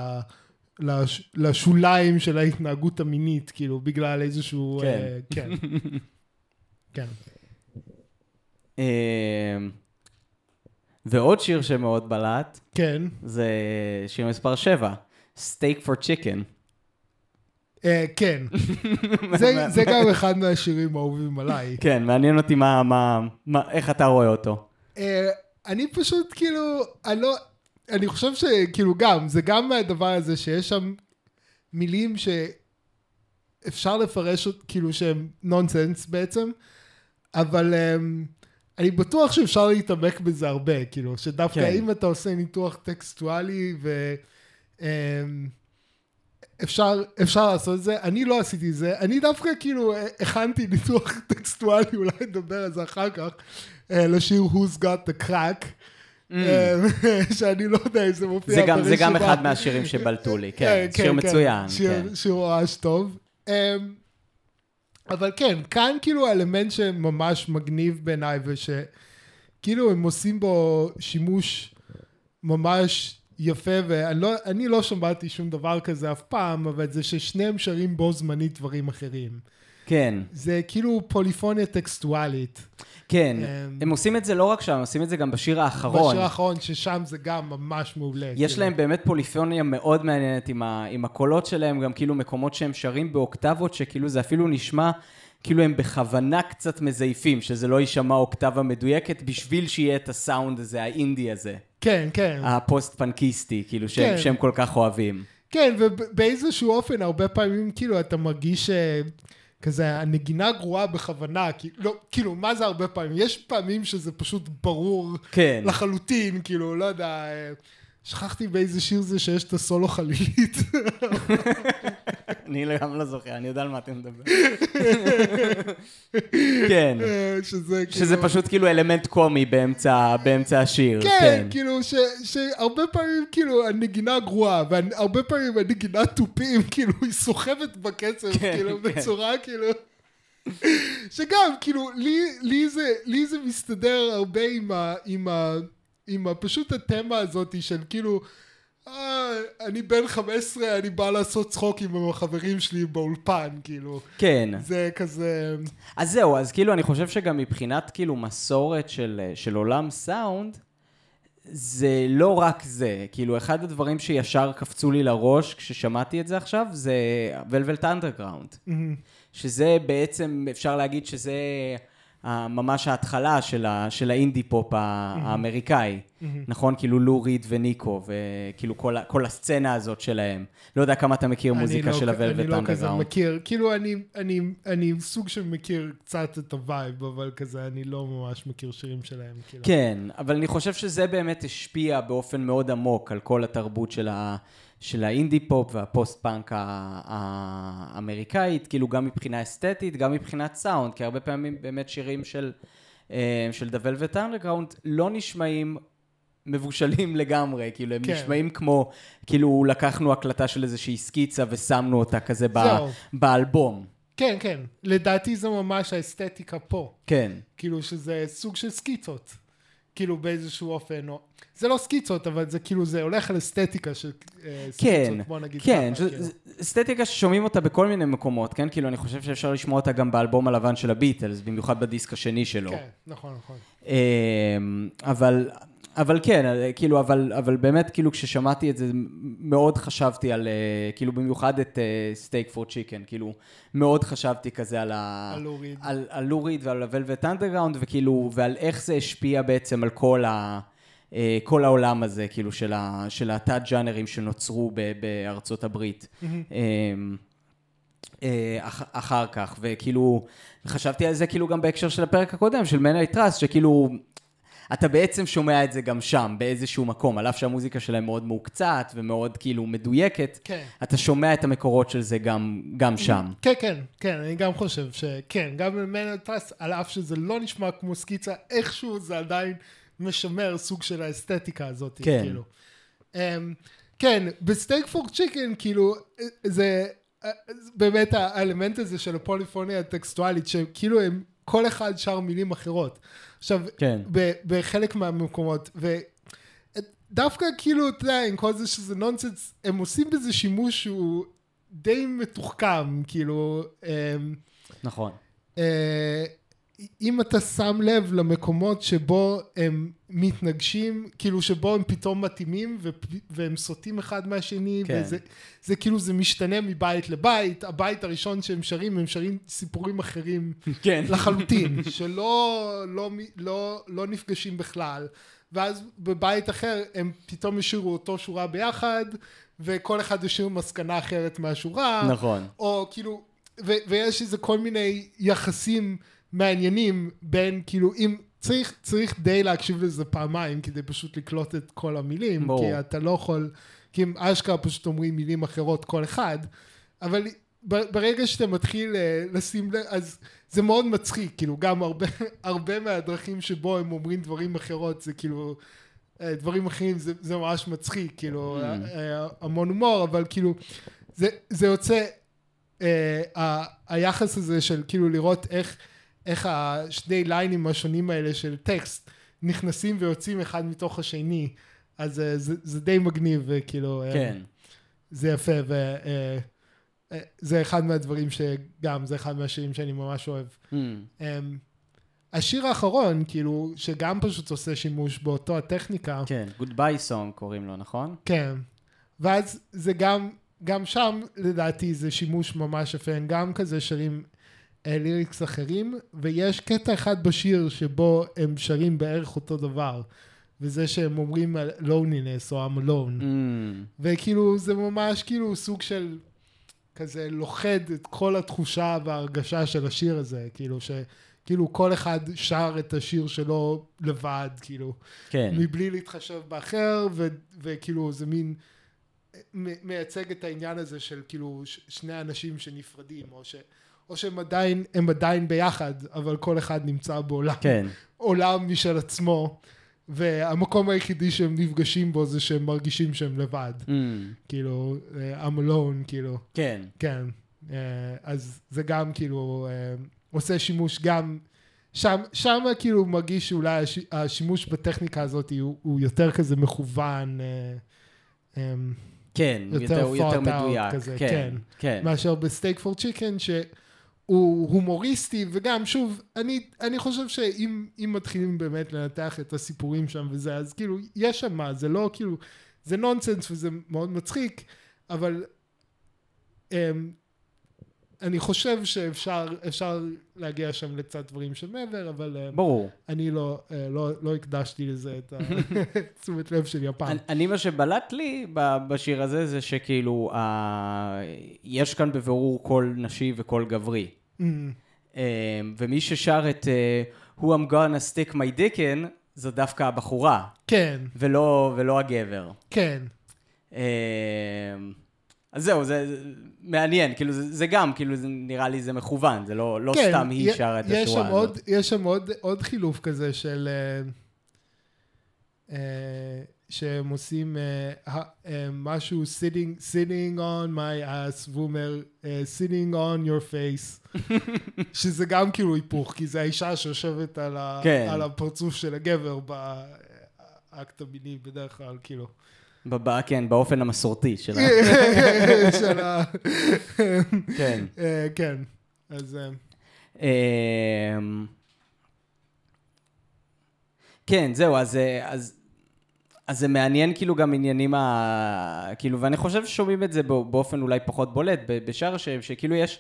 לש, לשוליים של ההתנהגות המינית, כאילו, בגלל איזשהו... כן. אה, כן. כן. אה, ועוד שיר שמאוד בלט, כן. זה שיר מספר 7, Steak for Chicken. אה, כן. זה, זה גם אחד מהשירים האהובים עליי. כן, מעניין אותי מה, מה, מה, איך אתה רואה אותו. אה, אני פשוט כאילו, אני לא, אני חושב שכאילו גם, זה גם מהדבר הזה שיש שם מילים שאפשר לפרש כאילו שהם נונסנס בעצם, אבל um, אני בטוח שאפשר להתעמק בזה הרבה, כאילו, שדווקא כן. אם אתה עושה ניתוח טקסטואלי ו... Um, אפשר, אפשר לעשות את זה, אני לא עשיתי את זה, אני דווקא כאילו הכנתי ניתוח טקסטואלי, אולי נדבר על זה אחר כך, אה, לשיר Who's Got the Crack, אה, שאני לא יודע אם זה מופיע Mm. זה גם, זה גם ברשימה. אחד מהשירים שבלטו לי, כן, אה, שיר מצוין, שיר, כן. שיר ממש טוב. אמ, אבל כן, כאן כאילו האלמנט שממש מגניב בעיניי, ושכאילו הם עושים בו שימוש ממש יפה, ואני לא, לא שמעתי שום דבר כזה אף פעם, אבל זה ששניהם שרים בו זמנית דברים אחרים. כן, זה כאילו פוליפוניה טקסטואלית. כן. אמ, הם עושים את זה לא רק שם, הם עושים את זה גם בשיר האחרון. בשיר האחרון, ששם זה גם ממש מעולה. יש כאילו. להם באמת פוליפוניה מאוד מעניינת עם, ה, עם הקולות שלהם, גם כאילו מקומות שהם שרים באוקטבות, שכאילו זה אפילו נשמע כאילו הם בכוונה קצת מזייפים, שזה לא יישמע אוקטבה מדויקת, בשביל שיהיה את הסאונד הזה, האינדי הזה, כן, כן. הפוסט-פנקיסטי, כאילו שהם, כן. שהם כל כך אוהבים. כן, ובאיזשהו אופן, הרבה פעמים, כאילו, אתה מרגיש אה, כזה, הנגינה גרועה בכוונה, כי, לא, כאילו, מה זה הרבה פעמים? יש פעמים שזה פשוט ברור כן. לחלוטין, כאילו, לא יודע, אה, שכחתי באיזה שיר זה שיש את הסולו חלילית. אני גם לא זוכר, אני יודע על מה אתם מדברים. כן. אה, שזה כאילו... שזה פשוט כאילו אלמנט קומי באמצע, באמצע השיר. כן, כן. כאילו, ש, שהרבה פעמים, כאילו, הנגינה גרועה, והרבה פעמים הנגינה תופים, כאילו, היא סוחבת בקצב, כן, כאילו, כן. בצורה, כאילו... שגם, כאילו, לי, לי, זה, לי זה מסתדר הרבה עם ה... עם ה... עם. פשוט התמה הזאת של כאילו... אה, אני בן 15, אני בא לעשות צחוקים עם החברים שלי באולפן, כאילו. כן. זה כזה... אז זהו, אז כאילו אני חושב שגם מבחינת כאילו מסורת של, של עולם סאונד, זה לא רק זה. כאילו, אחד הדברים שישר קפצו לי לראש כששמעתי את זה עכשיו, זה Velvet Underground. שזה בעצם, אפשר להגיד שזה ממש ההתחלה של, ה, של האינדי פופ האמריקאי. נכון? כאילו לו ריד וניקו, וכאילו כל, כל הסצנה הזאת שלהם. לא יודע כמה אתה מכיר אני מוזיקה לא- של אני ה-Velvet, לא כזה. מכיר, כאילו אני, אני, אני סוג של מכיר קצת את הווייב, אבל כזה אני לא ממש מכיר שירים שלהם. כאילו. כן, אבל אני חושב שזה באמת השפיע באופן מאוד עמוק על כל התרבות של, ה, של האינדי פופ והפוסט-פאנק ה- האמריקאית, כאילו גם מבחינה אסתטית, גם מבחינת סאונד, כי הרבה פעמים באמת שירים של, אה, של The Velvet Underground לא נשמעים מבושלים לגמרי, כאילו הם כן. נשמעים כמו, כאילו לקחנו הקלטה של איזושהי סקיצה ושמנו אותה כזה ב. באלבום. כן, כן. לדעתי זה ממש האסתטיקה פה. כן. כאילו שזה סוג של סקיצות. כאילו באיזשהו אופן, או... זה לא סקיצות, אבל זה כאילו, זה הולך על אסתטיקה של אה, סקיצות, כן, בוא נגיד כן, ככה, כאילו. זו אסתטיקה ששומעים אותה בכל מיני מקומות, כן? כאילו, אני חושב שאפשר לשמוע אותה גם באלבום הלבן של הביטלס, במיוחד בדיסק השני שלו. כן, נכון, נכון. אמ, אבל, אבל כן, כאילו, אבל, אבל באמת, כאילו, כששמעתי את זה, מאוד חשבתי על, אה, כאילו, במיוחד את Steak for Chicken, כאילו, מאוד חשבתי כזה על ה... על לו ריד. על, על לו ריד ועל ה Velvet Underground, וכאילו, ועל איך זה השפיע בעצם על כל ה... אה, כל העולם הזה, כאילו, של, ה, של התת-ג'אנרים שנוצרו ב, בארצות הברית. אה, אה, אח, אחר כך, וכאילו, חשבתי על זה כאילו גם בהקשר של הפרק הקודם, של מנהל טראסט, שכאילו, אתה בעצם שומע את זה גם שם, באיזשהו מקום, על אף שהמוזיקה שלהם מאוד מהוקצת ומאוד כאילו מדויקת, כן. אתה שומע את המקורות של זה גם, גם שם. כן, כן, כן, אני גם חושב שכן, גם טראסט, על אף שזה לא נשמע כמו סקיצה, איכשהו זה עדיין משמר סוג של האסתטיקה הזאת, כן. כאילו. Um, כן, ב Steak for Chicken, כאילו, זה אה, באמת האלמנט הזה של הפוליפוניה הטקסטואלית, שכאילו הם, כל אחד שר מילים אחרות. עכשיו, כן. ב- בחלק מהמקומות, ודווקא כאילו, אתה יודע, עם כל זה שזה נונסנס, הם עושים בזה שימוש שהוא די מתוחכם, כאילו, אמ, נכון. אה, אם אתה שם לב למקומות שבו הם מתנגשים, כאילו שבו הם פתאום מתאימים והם סוטים אחד מהשני, כן. וזה זה כאילו זה משתנה מבית לבית, הבית הראשון שהם שרים, הם שרים סיפורים אחרים כן. לחלוטין, שלא לא, לא, לא נפגשים בכלל, ואז בבית אחר הם פתאום השאירו אותו שורה ביחד, וכל אחד השאיר מסקנה אחרת מהשורה, נכון. או כאילו, ו, ויש איזה כל מיני יחסים מעניינים בין, כאילו, אם צריך, צריך די להקשיב לזה פעמיים כדי פשוט לקלוט את כל המילים, ברור. כי אתה לא יכול, כי הם אשכרה פשוט אומרים מילים אחרות כל אחד, אבל ברגע שאתה מתחיל אה, לשים לב, אז זה מאוד מצחיק, כאילו, גם הרבה, הרבה מהדרכים שבו הם אומרים דברים אחרות, זה כאילו, אה, דברים אחרים, זה, זה ממש מצחיק, כאילו, אה, אה, המון הומור, אבל כאילו, זה, זה יוצא, אה, ה- היחס הזה של כאילו לראות איך, איך השני ליינים השונים האלה של טקסט נכנסים ויוצאים אחד מתוך השני, אז אה, זה, זה די מגניב, וכאילו, אה, כן. זה יפה, וזה אחד מהדברים שגם, זה אחד מהשירים שאני ממש אוהב. Mm. אמ, השיר האחרון, כאילו, שגם פשוט עושה שימוש באותו הטכניקה, כן. גודביי סונג קוראים לו, נכון? כן. ואז זה גם, גם שם לדעתי זה שימוש ממש יפה, הם גם כזה שרים אה, ליריקס אחרים, ויש קטע אחד בשיר שבו הם שרים בערך אותו דבר, וזה שהם אומרים loneliness או I'm alone, Mm. וכאילו זה ממש כאילו סוג של כזה לוכד את כל התחושה וההרגשה של השיר הזה, כאילו ש... כאילו כל אחד שר את השיר שלו לבד, כאילו. כן. מבלי להתחשב באחר, ו, וכאילו זה מין מייצג את העניין הזה של כאילו שני אנשים שנפרדים, או, ש, או שהם עדיין, הם עדיין ביחד, אבל כל אחד נמצא בעולם, כן. עולם משל עצמו, והמקום היחידי שהם נפגשים בו זה שהם מרגישים שהם לבד, Mm. כאילו, אה, I'm alone, כאילו, כן. כן, אה, אז זה גם כאילו אה, עושה שימוש גם, שם, שם כאילו מרגיש שאולי הש, השימוש בטכניקה הזאת הוא, הוא יותר כזה מכוון, אה, כן. יותר יותר, יותר מדויק. כזה, כן. כן. כן. מאשר בסטייק פור צ'יקן שהוא הומוריסטי וגם שוב אני, אני חושב שאם אם מתחילים באמת לנתח את הסיפורים שם וזה אז כאילו יש שם מה זה לא כאילו זה נונסנס וזה מאוד מצחיק אבל um, אני חושב שאפשר אפשר להגיע שם לקצת דברים של מעבר אבל um, ברור. אני לא, uh, לא, לא הקדשתי לזה את התשומת לב שלי הפעם. אני, אני מה שבלט לי ב- בשיר הזה זה שכאילו ה... יש כאן בבירור קול נשי וקול גברי. Mm, אה, ומי ששר את אה, Who I'm gonna stick my dick in זו דווקא הבחורה כן, ולא, ולא הגבר. כן. אז זהו, זה, זה מעניין, כאילו זה, זה גם, כאילו זה נראה לי זה מכוון, זה לא, לא כן, סתם היא שרה את יש השורה שם הזאת. עוד, יש שם עוד, עוד חילוף כזה של... אה, אה, שהם עושים אה, אה, משהו sitting, sitting on my ass, והוא אומר sitting on your face, שזה גם כאילו היפוך, כי זה האישה שיושבת על, ה, כן. על הפרצוף של הגבר באקט המיני בדרך כלל, כאילו. בב- כן, באופן המסורתי שלה. של ה... כן. אה, כן, אז... אה, אמ, כן, זהו, אז, אה, אז, אז זה מעניין כאילו גם עניינים ה... כאילו, ואני חושב ששומעים את זה בא- באופן אולי פחות בולט, בשאר השם, שכאילו יש,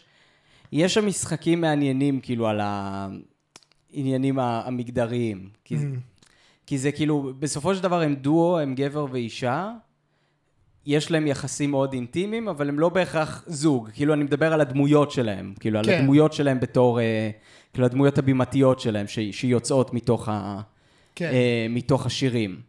יש שם משחקים מעניינים כאילו על העניינים ה- המגדריים. כי. כי זה כאילו, בסופו של דבר הם דואו, הם גבר ואישה, יש להם יחסים מאוד אינטימיים, אבל הם לא בהכרח זוג. כאילו, אני מדבר על הדמויות שלהם. כאילו, כן. על הדמויות שלהם בתור, אה, כאילו, הדמויות הבימתיות שלהם, ש- שיוצאות מתוך, ה, כן. אה, מתוך השירים.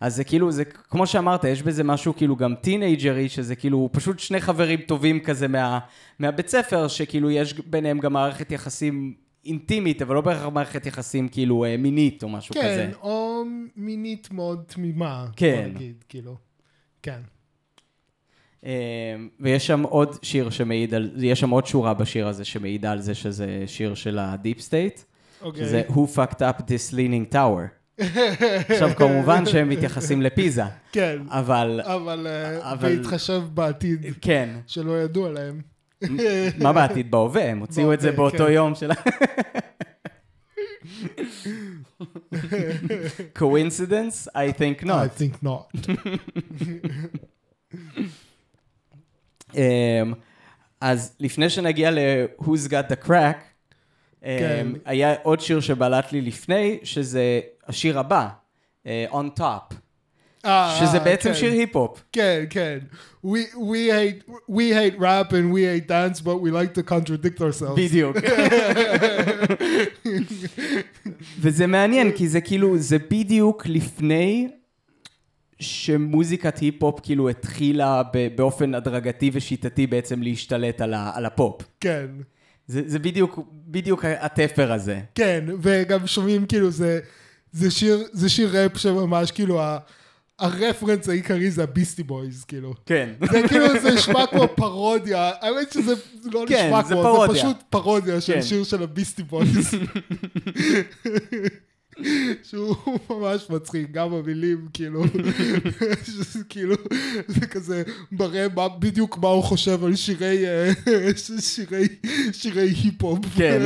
אז זה כאילו, זה, כמו שאמרת, יש בזה משהו כאילו גם טינאייג'רי, שזה כאילו פשוט שני חברים טובים כזה מה, מהבית ספר, שכאילו יש ביניהם גם מערכת יחסים אינטימית, אבל לא בהכרח מערכת יחסים כאילו אה, מינית או משהו כזה. כן, או מינית מאוד תמימה. כן. נגיד, כאילו. כן. אה, ויש שם עוד שיר שמעיד על, יש שם עוד שורה בשיר הזה שמעידה על זה שזה שיר של ה deep state, אוקיי. שזה Who fucked up this leaning tower. עכשיו, כמובן שהם מתייחסים לפיזה, כן. אבל, אבל אה, אבל- בהתחשב בעתיד כן, שלא ידוע להם. מה בעתיד? בהווה, הם הוציאו את זה באותו כן. יום של coincidence? I think I not. think not. אמ, אז לפני שנגיע ל-Who's got the crack, כן. היה עוד שיר שבלט לי לפני, שזה השיר הבא, אה, On Top, שזה אה, בעצם כן. שיר היפ-הופ. כן, כן. We, we, hate, we hate rap and we hate dance, but we like to contradict ourselves. בדיוק. וזה מעניין, כי זה כאילו, זה בדיוק לפני שמוזיקת היפ-הופ כאילו התחילה באופן הדרגתי ושיטתי בעצם להשתלט על, ה- על הפופ. כן. זה, זה בדיוק, בדיוק התפר הזה. כן, וגם שומעים כאילו זה, זה שיר, זה שיר ראפ שממש כאילו ה, הרפרנס העיקרי זה הביסטי בויז, כאילו. כן. זה כאילו, זה נשמע כמו פרודיה, האמת שזה לא כן, נשמע כמו. זה פשוט פרודיה של כן. שיר של הביסטי בויז. שהוא ממש מצחיק, גם המילים, כאילו, שזה כאילו, זה כזה מראה מה, בדיוק מה הוא חושב על שירי, אה, שירי, שירי היפ-הופ. כן.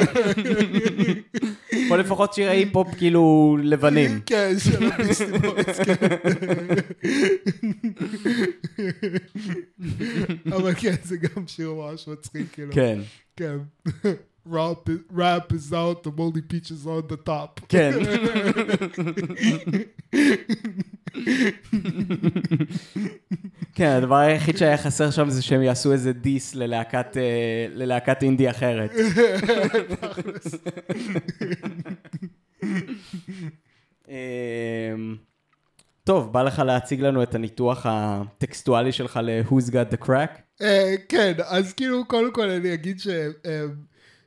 או לפחות שירי היפ-הופ כאילו לבנים. כן, של הביסטי בויז, כן. אבל כן, זה גם שיר ממש מצחיק, כאילו. כן. כן. Rap is, rap is out, The Moldy Peaches on the top. כן. כן, הדבר היחיד שהיה חסר שם זה שהם יעשו איזה diss ללהקת, אה, ללהקת אינדי אחרת. אמ, טוב, בא לך להציג לנו את הניתוח הטקסטואלי שלך ל-Who's got the crack? אה, כן, אז כאילו, קודם כל אני אגיד ש...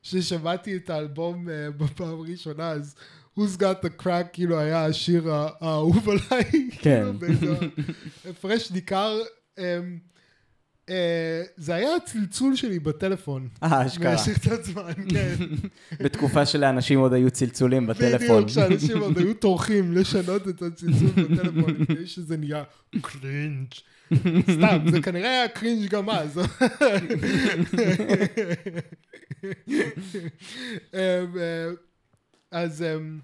ששמעתי את האלבום אה, בפעם הראשונה, אז Who's Got the Crack כאילו היה השיר האהוב עליי. כן. כאילו, באיזה הפרש ניכר. אה, אה, זה היה הצלצול שלי בטלפון. אה, אשכרה. במשך קצת זמן, כן. בתקופה שלאנשים עוד היו צלצולים בטלפון. בדיוק, שאנשים עוד היו טורחים לשנות את הצלצול בטלפון לפני שזה נהיה קרינג'. סתם, זה כנראה היה קרינג' גם אז. אמ, אה, אז אמ,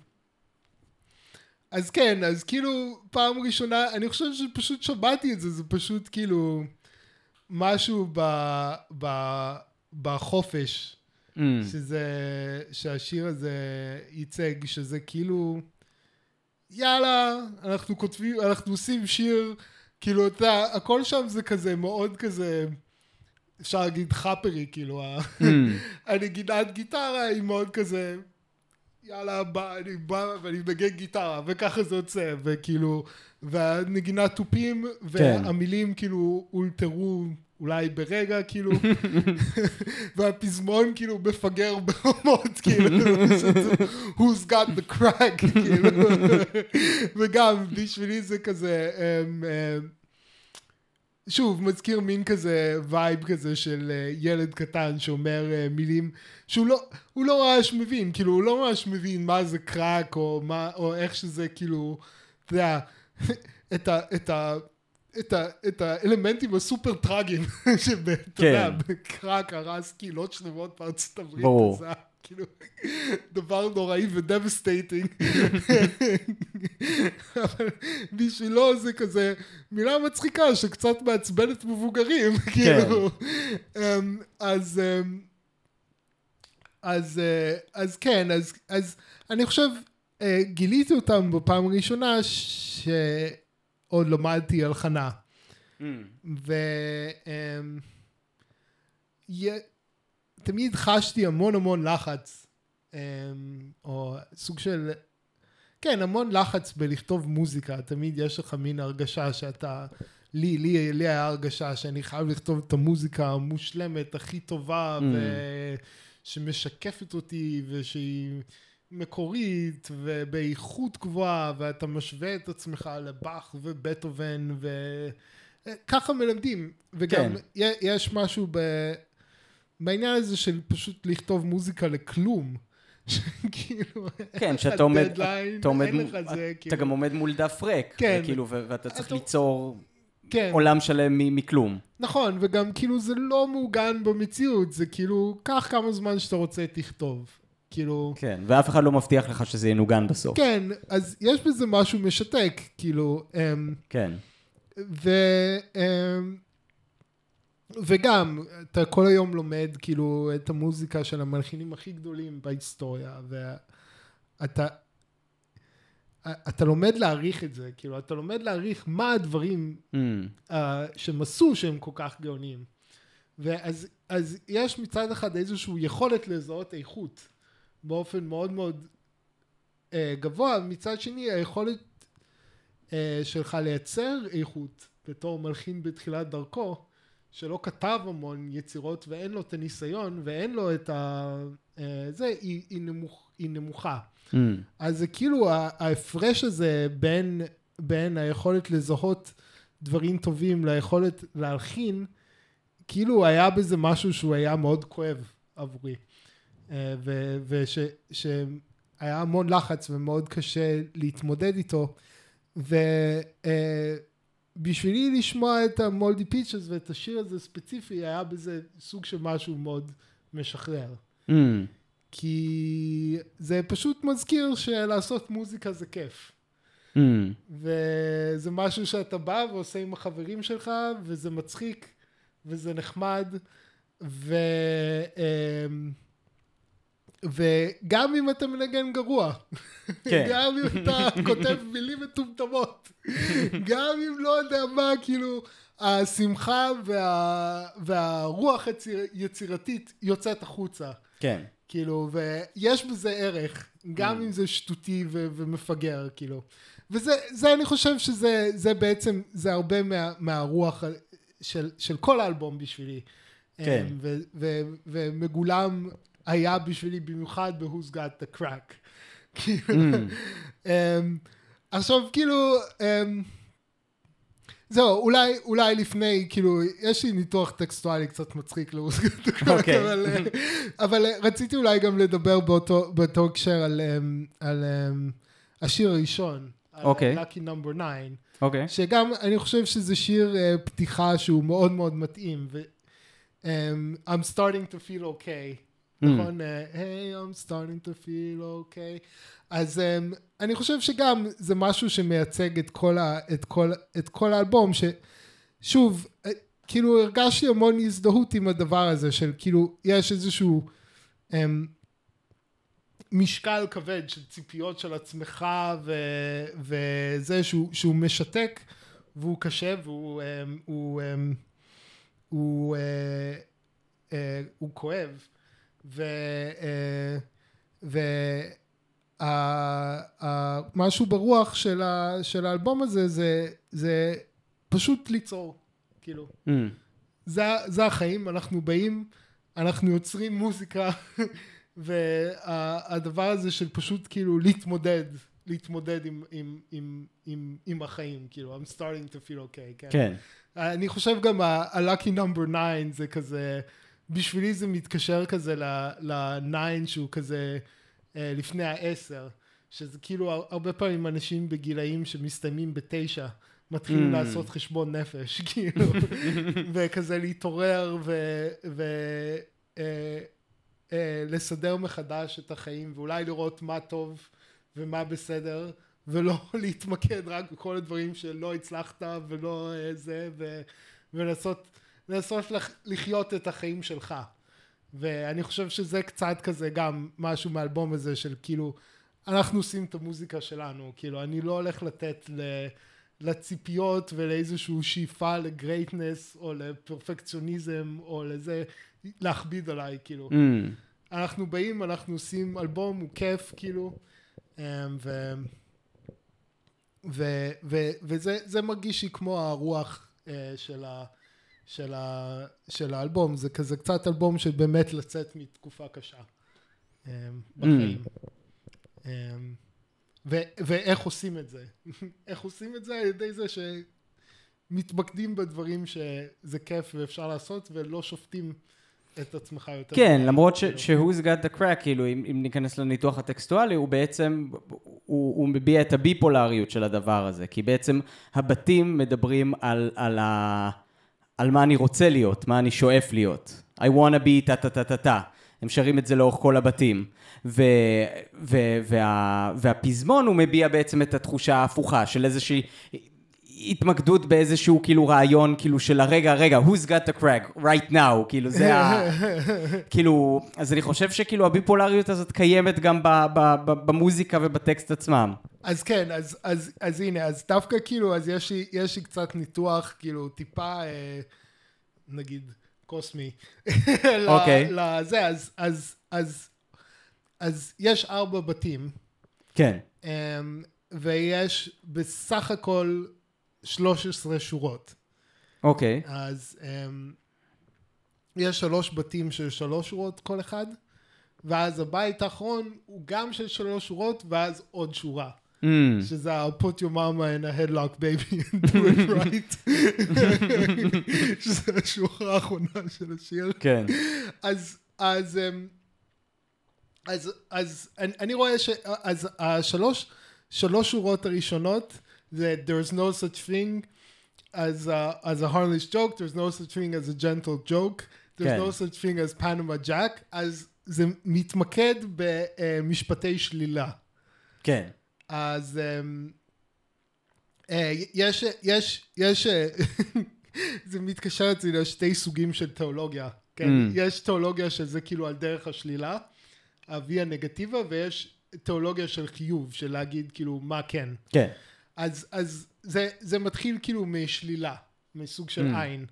אז כן, אז כאילו פעם ראשונה, אני חושב שפשוט שמעתי את זה, זה פשוט כאילו משהו ב, ב, בחופש. Mm, שזה, שהשיר הזה ייצג, שזה כאילו, יאללה, אנחנו כותבים, אנחנו עושים שיר, כאילו, אתה יודע, הכל שם זה כזה מאוד כזה, אפשר להגיד חאפרי, כאילו, mm, הנגינת גיטרה היא מאוד כזה, יאללה, בא, אני בא ואני מנגן גיטרה, וככה זה יוצא, וכאילו, והנגינת תופים, והמילים כאילו אולתרו אולי ברגע, כאילו, והפזמון כאילו מפגר ברמות, כאילו, who's got the crack, כאילו, וגם בשבילי זה כזה, אמ, אמ, שוב, מזכיר מין כזה vibe כזה של אה, ילד קטן שאומר אה, מילים שהוא לא, הוא לא ממש מבין, כאילו הוא לא ממש מבין מה זה קראק או מה, או איך שזה כאילו, אתה יודע, את ה... את ה את, ה, את האלמנטים הסופר טראגיים שאתה יודע, כן. בקראק הרס קהילות שלמות בארצות הברית. ברור. כאילו דבר נוראי ו devastating. אבל בשבילו זה כזה מילה מצחיקה שקצת מעצבנת מבוגרים, כאילו. אמ, אז, אמ, אז, אה, אז כן, אז, אז אני חושב, אה, גיליתי אותם בפעם הראשונה שעוד למדתי הלחנה. Mm. ותמיד חשתי המון המון לחץ, אמ, או סוג של, כן, המון לחץ בלכתוב מוזיקה, תמיד יש לך מין הרגשה שאתה, לי, לי, לי היה הרגשה שאני חייב לכתוב את המוזיקה המושלמת, הכי טובה, Mm. ושמשקפת אותי, ושהיא מקורית, ובאיכות גבוהה, ואתה משווה את עצמך לבאך ובטהובן, ו... ככה מלמדים, וגם כן. יש משהו ב... בעניין הזה של פשוט לכתוב מוזיקה לכלום. כן, שאתה עומד, אתה עומד, אתה זה, אתה כאילו, גם עומד מול דף ריק, כן. כאילו, ואתה צריך ליצור כן, עולם שלם מכלום. נכון, וגם כאילו זה לא מעוגן במציאות, זה כאילו, קח כמה זמן שאתה רוצה תכתוב. כאילו, כן, ואף אחד לא מבטיח לך שזה ינוגן בסוף. כן, אז יש בזה משהו משתק, כאילו, אמ, כן. ו... אמ, וגם, אתה כל היום לומד כאילו את המוזיקה של המלחינים הכי גדולים בהיסטוריה, ואתה אתה לומד להעריך את זה, כאילו, אתה לומד להעריך מה הדברים Mm. uh, שהם עשו שהם כל כך גאוניים. ואז אז יש מצד אחד איזושהי יכולת לזהות איכות באופן מאוד מאוד uh, גבוה, מצד שני היכולת uh, שלך לייצר איכות בתור מלחין בתחילת דרכו, שלא כתב המון יצירות ואין לו את הניסיון ואין לו את ה... Uh, זה, היא, היא, נמוך, היא נמוכה. Mm. אז זה כאילו ההפרש הזה בין, בין היכולת לזהות דברים טובים ליכולת להלחין, כאילו היה בזה משהו שהוא היה מאוד כואב עבורי. אה, ושהיה המון לחץ ומאוד קשה להתמודד איתו. ובשבילי לשמוע את המולדי פיצ'ס ואת השיר הזה ספציפי, היה בזה סוג של משהו מאוד משחרר. Mm. כי זה פשוט מזכיר שלעשות מוזיקה זה כיף. Mm. וזה משהו שאתה בא ועושה עם החברים שלך, וזה מצחיק, וזה נחמד, ו... אמ, וגם אם אתה מנגן גרוע, כן. גם אם אתה כותב מילים מטומטמות, גם אם לא יודע מה, כאילו, השמחה וה... והרוח. יצירתית יוצאת החוצה. כן. כאילו, ויש בזה ערך, גם Mm. אם זה שטותי ו- ומפגר, כאילו. וזה, זה אני חושב שזה זה בעצם, זה הרבה מה, מהרוח של, של כל האלבום בשבילי. כן. אמ, ו, ו, ומגולם היה בשבילי במיוחד ב-Who's Got the Crack. כאילו, Mm. אמ, עכשיו, כאילו, אמ, זהו, אולי, אולי לפני, כאילו, יש לי ניתוח טקסטואלי קצת מצחיק לעוזגת אוקיי. אבל, אה, אבל אה, רציתי אולי גם לדבר באותו, באותו הקשר על, אמ, על השיר הראשון, אוקיי. Lucky Number 9, אוקיי. שגם אני חושב שזה שיר אה, פתיחה שהוא מאוד מאוד מתאים, ו... אמ, I'm starting to feel okay. נכון? אה, Hey, I'm starting to feel okay. אז um, אני חושב שגם זה משהו שמייצג את כל, ה, את כל, את כל האלבום, ששוב, אה, כאילו הרגשתי המון הזדהות עם הדבר הזה, של כאילו, יש איזשהו um, משקל כבד של ציפיות של עצמך, ו, וזה שהוא, שהוא משתק, והוא קשה, והוא um, הוא, um, הוא, uh, uh, הוא כואב. ו... אה, ו... ה- ה- משהו ברוח של, ה, של האלבום הזה זה, זה פשוט ליצור, כאילו. Mm. זה, זה החיים, אנחנו באים, אנחנו יוצרים מוזיקה, והדבר הזה של פשוט כאילו להתמודד, להתמודד עם, עם, עם, עם, עם החיים, כאילו, I'm starting to feel okay, כן. כן. אני חושב גם ה-lucky number 9 זה כזה, בשבילי זה מתקשר כזה ל-9 שהוא כזה אה, לפני העשר, שזה כאילו הר- הרבה פעמים אנשים בגילאים שמסתיימים בתשע, מתחילים Mm. לעשות חשבון נפש, כאילו, וכזה להתעורר ולסדר מחדש את החיים, ואולי לראות מה טוב ומה בסדר. ולא להתמקד רק בכל הדברים שלא הצלחת ולא אה, זה, ו, ולנסות לנסות לח, לחיות את החיים שלך. ואני חושב שזה קצת כזה גם משהו מהאלבום הזה של כאילו, אנחנו עושים את המוזיקה שלנו, כאילו, אני לא הולך לתת ל... לציפיות ולאיזושהי שאיפה לגרייטנס או לפרפקציוניזם או לזה להכביד עליי כאילו Mm. אנחנו באים אנחנו עושים אלבום הוא כיף כאילו אמ, ו, ו, ו, וזה זה מרגיש לי כמו הרוח אה, של, ה, של, ה, של האלבום זה כזה קצת אלבום של באמת לצאת מתקופה קשה אמ, בחיים. אמ, ו- ואיך עושים את זה? איך עושים את זה? על ידי זה שמתמקדים בדברים שזה כיף ואפשר לעשות ולא שופטים את עצמך יותר. כן. למרות ש- כאילו. ש-Who's got the crack, כאילו, אם, אם ניכנס לניתוח הטקסטואלי, הוא בעצם, הוא, הוא מביע את הביפולריות של הדבר הזה, כי בעצם הבתים מדברים על, על, ה, על מה אני רוצה להיות, מה אני שואף להיות. I wanna be טה טה טה טה טה. הם שרים את זה לאורך כל הבתים. ו, ו, וה, והפזמון הוא מביע בעצם את התחושה ההפוכה של איזושהי התמקדות באיזשהו כאילו רעיון כאילו של הרגע, רגע, who's got the crack right now, כאילו זה ה... כאילו, אז אני חושב שכאילו הביפולריות הזאת קיימת גם ב, ב, ב, במוזיקה ובטקסט עצמם. אז כן, אז, אז, אז הנה, אז דווקא כאילו, אז יש לי, יש לי קצת ניתוח, כאילו, טיפה, אה, נגיד, קוסמי. אוקיי. לזה, אז, אז, אז, אז יש ארבע בתים, כן. אמ, ויש בסך הכל 13 שורות. אוקיי. אז אמ, יש שלוש בתים של שלוש שורות כל אחד, ואז הבית האחרון הוא גם של שלוש שורות, ואז עוד שורה. Mm, שזה ה- put your mama in a headlock baby and do it right. שזה השורה האחרונה של השיר. כן. אז, אז, אמ, אז, אז אני, אני רואה ש... אז השלוש, שלוש שורות הראשונות זה there's no such thing as a, as a harmless joke, there's no such thing as a gentle joke, there's כן. no such thing as Panama Jack, אז זה מתמקד במשפטי שלילה. כן. אז אמ, אה, יש, יש, יש, זה מתקשר אצלי לשתי סוגים של תיאולוגיה, כן? Mm. יש תיאולוגיה שזה כאילו על דרך השלילה, הויה נגטיבה, ויש תיאולוגיה של חיוב, של להגיד כאילו מה כן. כן. אז, אז זה, זה מתחיל כאילו משלילה, מסוג של Mm. עין.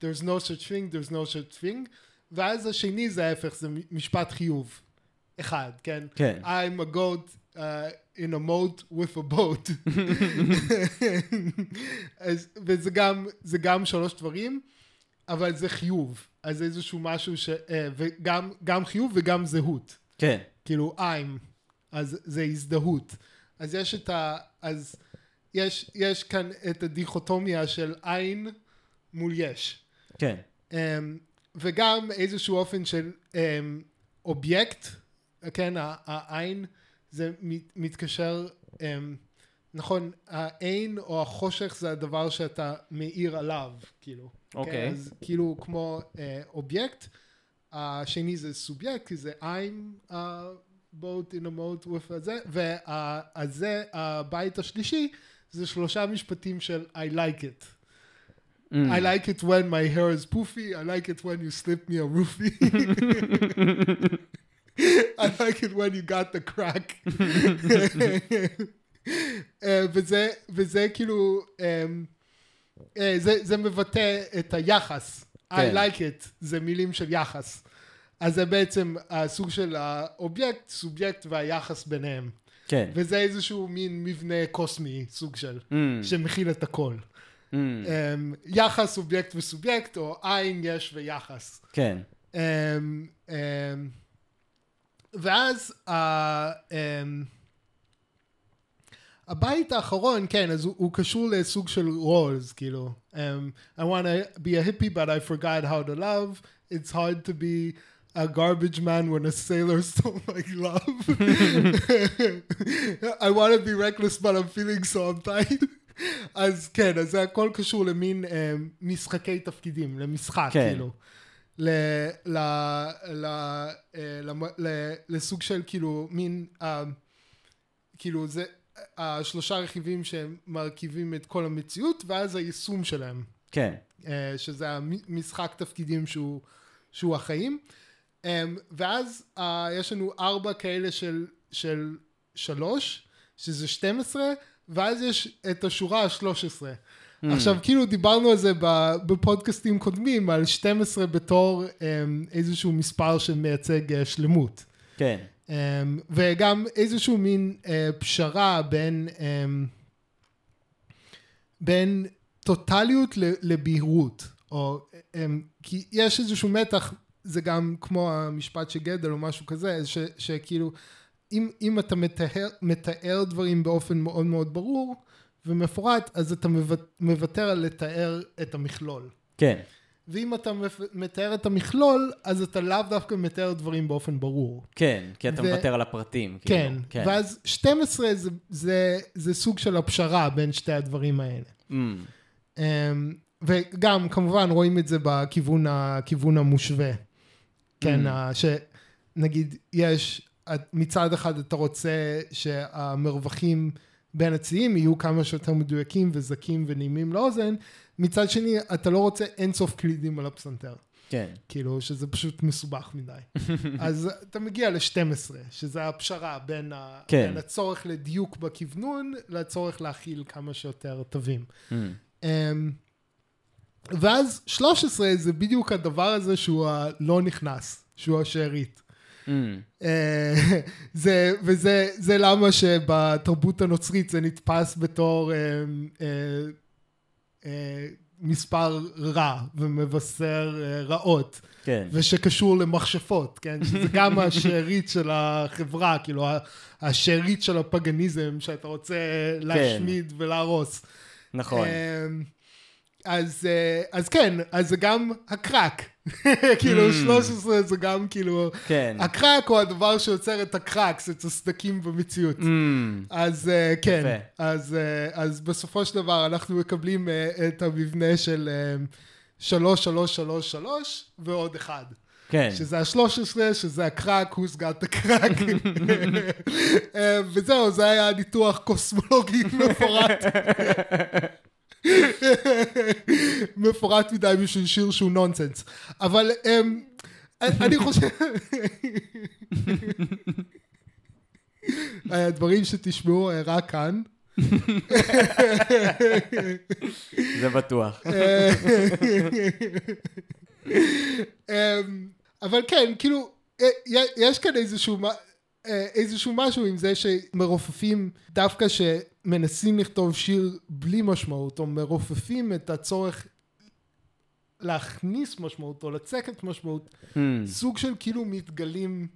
There's no such thing, there's no such thing, ואז השני זה ההפך, זה משפט חיוב. אחד, כן? כן. I'm a goat uh, in a moat with a boat. אז, וזה גם, זה גם שלוש דברים, אבל זה חיוב. אז זה איזשהו משהו ש... אה, וגם גם חיוב וגם זהות. כן. כאילו I'm, אז זה הזדהות. אז יש את ה... אז יש, יש כאן את הדיכוטומיה של עין מול יש. כן. Um, וגם איזשהו אופן של um, אובייקט, כן, העין, זה מת- מתקשר, um, נכון, העין או החושך זה הדבר שאתה מאיר עליו, כאילו. אוקיי. כן, אז כאילו כמו uh, אובייקט, השני זה סובייקט, כי זה I'm a boat in a moat with הזה, והזה, הבית השלישי, זה שלושה משפטים של I like it. Mm. I like it when my hair is poofy. I like it when you slip me a roofie. I like it when you got the crack. אה, וזה, וזה כאילו, אמ, אה, זה, זה מבטא את היחס. I כן. like it, זה מילים של יחס. אז זה בעצם הסוג של האובייקט, סובייקט והיחס ביניהם. כן. וזה איזשהו מין מבנה קוסמי, סוג של, Mm. שמכיל את הכל. Mm. אמ, יחס אובייקט וסובייקט, או עין יש ויחס. כן. אמ, אמ, ואז ה- אמ, הבית האחרון, כן, אז הוא, הוא קשור לסוג של rules, כאילו. Um, I want to be a hippie, but I forgot how to love. It's hard to be a garbage man when a sailor stole my love. I want to be reckless, but I'm feeling so uptight. אז כן, אז זה הכל קשור למין um, משחקי תפקידים, למשחק, כן. כאילו. ל, ל, ל, אה, למ- ל, לסוג של כאילו מין, אה, כאילו זה השלושה רכיבים שהם מרכיבים את כל המציאות ואז היישום שלהם, כן. אה, שזה המשחק תפקידים שהוא, שהוא החיים. אה, ואז אה, יש לנו ארבע כאלה של, של שלוש, שזה 12, ואז יש את השורה ה-13. Mm. עכשיו, כאילו דיברנו על זה בפודקאסטים קודמים, על 12 בתור um, איזשהו מספר שמייצג uh, שלמות. כן. Um, וגם איזשהו מין uh, פשרה בין, um, בין טוטליות לבהירות, או, um, כי יש איזשהו מתח, זה גם כמו המשפט של גדל או משהו כזה, ש, שכאילו, אם, אם אתה מתאר, מתאר דברים באופן מאוד מאוד ברור ומפורט, אז אתה מוותר על לתאר את המכלול. כן. ואם אתה מתאר את המכלול, אז אתה לאו דווקא מתאר דברים באופן ברור. כן, כי אתה ו... מוותר על הפרטים. כן, כאילו. כן, ואז 12 זה, זה, זה סוג של הפשרה בין שתי הדברים האלה. Mm. Um, וגם, כמובן, רואים את זה בכיוון המושווה. כן, mm. שנגיד, יש, מצד אחד אתה רוצה שהמרווחים בין הצירים יהיו כמה שיותר מדויקים וזכים ונעימים לאוזן, מצד שני, אתה לא רוצה אינסוף קלידים על הפסנתר. כן. כאילו, שזה פשוט מסובך מדי. אז אתה מגיע ל-12, שזה הפשרה בין, ה... כן. בין הצורך לדיוק בכוונון, לצורך להכיל כמה שיותר תווים. Mm. Um, ואז 13 זה בדיוק הדבר הזה שהוא הלא נכנס, שהוא השארית. Mm. אה, זה, וזה זה למה שבתרבות הנוצרית זה נתפס בתור אה, אה, אה, מספר רע ומבשר אה, רעות. כן. ושקשור למכשפות, כן? שזה גם השארית של החברה, כאילו השארית של הפגניזם שאתה רוצה להשמיד כן. ולהרוס. נכון. אה, אז, אה, אז כן, אז זה גם הקרק. כאילו, 13 mm. זה גם כאילו... כן. הקרק הוא הדבר שיוצר את הקרקס, את הסדקים במציאות. Mm. אז אה, כן, אז, אה, אז בסופו של דבר אנחנו מקבלים את המבנה של 3, 3, 3, 3 ועוד אחד. כן. שזה ה-13, שזה הקרק, who's got the crack. וזהו, זה היה ניתוח קוסמולוגי מפורט. מפורט מדי בשביל שיר שהוא נונסנס. אבל um, אני חושב... הדברים שתשמעו אה, רק כאן. זה בטוח. אמ, אבל כן, כאילו, אה, יש כאן איזשהו... אה, איזשהו משהו עם זה שמרופפים דווקא שמנסים לכתוב שיר בלי משמעות, או מרופפים את הצורך להכניס משמעות, או לצקת משמעות, hmm. סוג של כאילו מתגלים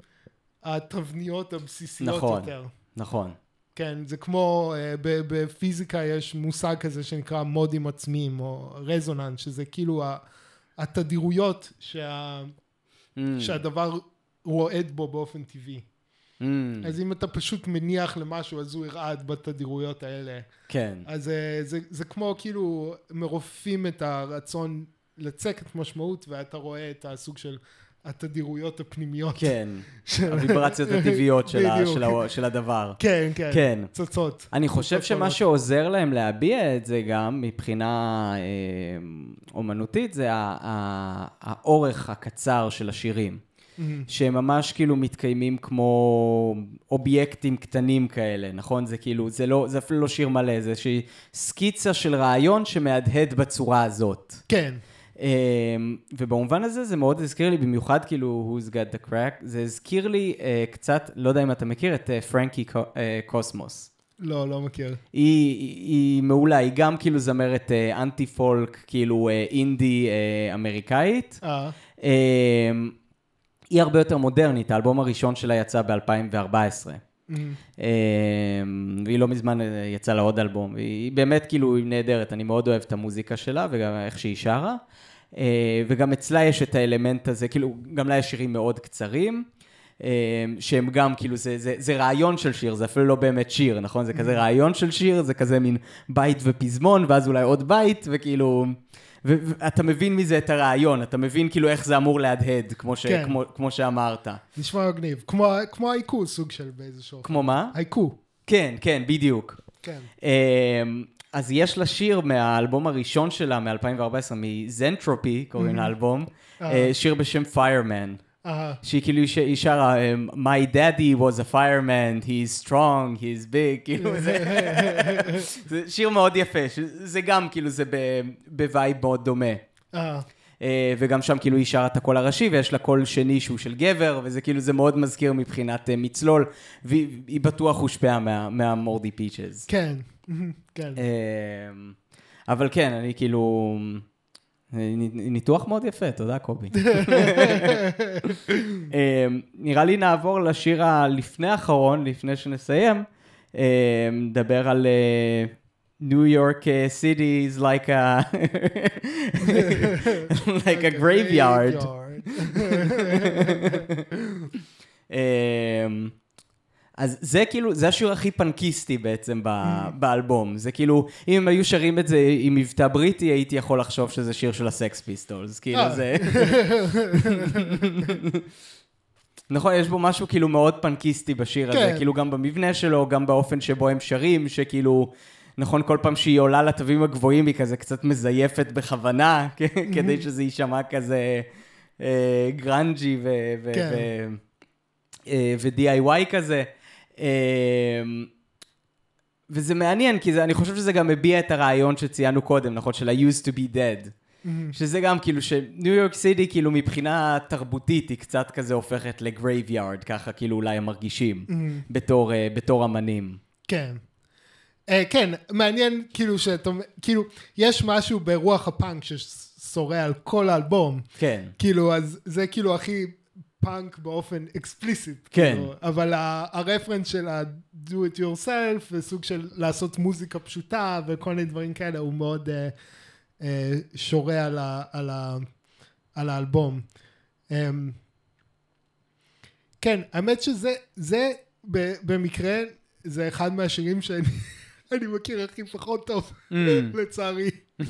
התבניות הבסיסיות נכון, יותר. נכון. כן, זה כמו, uh, בפיזיקה יש מושג כזה שנקרא מודים עצמיים, או רזוננס, שזה כאילו התדירויות שה, mm. שהדבר רועד בו באופן טבעי. Mm. אז אם אתה פשוט מניח למשהו, אז הוא ירעד בתדירויות האלה. כן. אז זה, זה, זה כמו כאילו מרופפים את הרצון לצקת משמעות, ואתה רואה את הסוג של התדירויות הפנימיות. כן, של... הוויברציות הטבעיות של, ה, של, ה, של הדבר. כן, כן, כן. צוצות. אני חושב שמה שעוזר להם להביע את זה גם מבחינה אה, אומנותית, זה האורך הקצר של השירים. Mm-hmm. שהם ממש כאילו מתקיימים כמו אובייקטים קטנים כאלה, נכון? זה כאילו, זה לא, זה אפילו לא שיר מלא, זה איזושהי סקיצה של רעיון שמהדהד בצורה הזאת. כן. Um, ובמובן הזה זה מאוד הזכיר לי, במיוחד כאילו Who's Got the Crack, זה הזכיר לי uh, קצת, לא יודע אם אתה מכיר, את פרנקי uh, קוסמוס. לא, לא מכיר. היא, היא, היא מעולה, היא גם כאילו זמרת uh, אנטי פולק, כאילו uh, אינדי uh, אמריקאית. אה. Uh, היא הרבה יותר מודרנית, האלבום הראשון שלה יצא ב-2014. Mm-hmm. אמ, והיא לא מזמן אה, יצאה לה עוד אלבום, והיא באמת כאילו היא נהדרת, אני מאוד אוהב את המוזיקה שלה וגם איך שהיא שרה. אה, וגם אצלה יש את האלמנט הזה, כאילו, גם לה יש שירים מאוד קצרים, אה, שהם גם, כאילו, זה, זה, זה רעיון של שיר, זה אפילו לא באמת שיר, נכון? זה כזה mm-hmm. רעיון של שיר, זה כזה מין בית ופזמון, ואז אולי עוד בית, וכאילו... ואתה מבין מזה את הרעיון, אתה מבין כאילו איך זה אמור להדהד, כמו, ש, כן. כמו, כמו שאמרת. נשמע מגניב, כמו, כמו הייקו סוג של באיזשהו... כמו מה? הייקו. כן, כן, בדיוק. כן. אמ, אז יש לה שיר מהאלבום הראשון שלה, מ-2014, מזנטרופי, קוראים mm-hmm. לאלבום, uh. שיר בשם Fireman. שהיא כאילו, היא שרה, My daddy was a fireman, he's strong, he's big, כאילו זה, זה שיר מאוד יפה, זה גם כאילו, זה ב vibe מאוד דומה. אה, אה, וגם שם כאילו היא שרה את הקול הראשי, ויש לה קול שני שהוא של גבר, וזה כאילו, זה מאוד מזכיר מבחינת אה, מצלול, והיא היא בטוח הושפעה מה- מהמורדי פיצ'ז. כן, כן. אבל כן, אני כאילו... נ- ניתוח מאוד יפה, תודה קובי. אמ, נראה לי נעבור לשיר הלפני האחרון, לפני שנסיים. אמ, נדבר על New York City is like a like a graveyard. אז זה כאילו, זה השיר הכי פנקיסטי בעצם ב- באלבום. זה כאילו, אם הם היו שרים את זה עם מבטא בריטי, הייתי יכול לחשוב שזה שיר של הסקס פיסטולס. כאילו אה. זה... נכון, יש בו משהו כאילו מאוד פנקיסטי בשיר הזה, כן. כאילו גם במבנה שלו, גם באופן שבו הם שרים, שכאילו, נכון, כל פעם שהיא עולה לתווים הגבוהים היא כזה קצת מזייפת בכוונה, כדי שזה יישמע כזה אה, grungy ו- ו- כן. ו- אה, ו-DIY כזה. אה, וזה מעניין, כי זה, אני חושב שזה גם מביע את הרעיון שציינו קודם, נכון? של ה-used to be dead. שזה גם כאילו שניו יורק סיטי כאילו מבחינה תרבותית היא קצת כזה הופכת ל graveyard, ככה כאילו אולי הם מרגישים בתור, אה, בתור אמנים. כן. Uh, כן, מעניין כאילו שאתה, כאילו, יש משהו ברוח הפאנק ששורה על כל האלבום. כן. כאילו, אז זה כאילו הכי פאנק באופן אקספליסיט. כן. כאילו, אבל הרפרנס של ה-do it yourself, וסוג של לעשות מוזיקה פשוטה וכל מיני דברים כאלה, הוא מאוד uh, uh, שורה על, ה, על, ה, על האלבום. Um, כן, האמת שזה, זה ב, במקרה, זה אחד מהשירים שאני אני מכיר הכי פחות טוב, לצערי.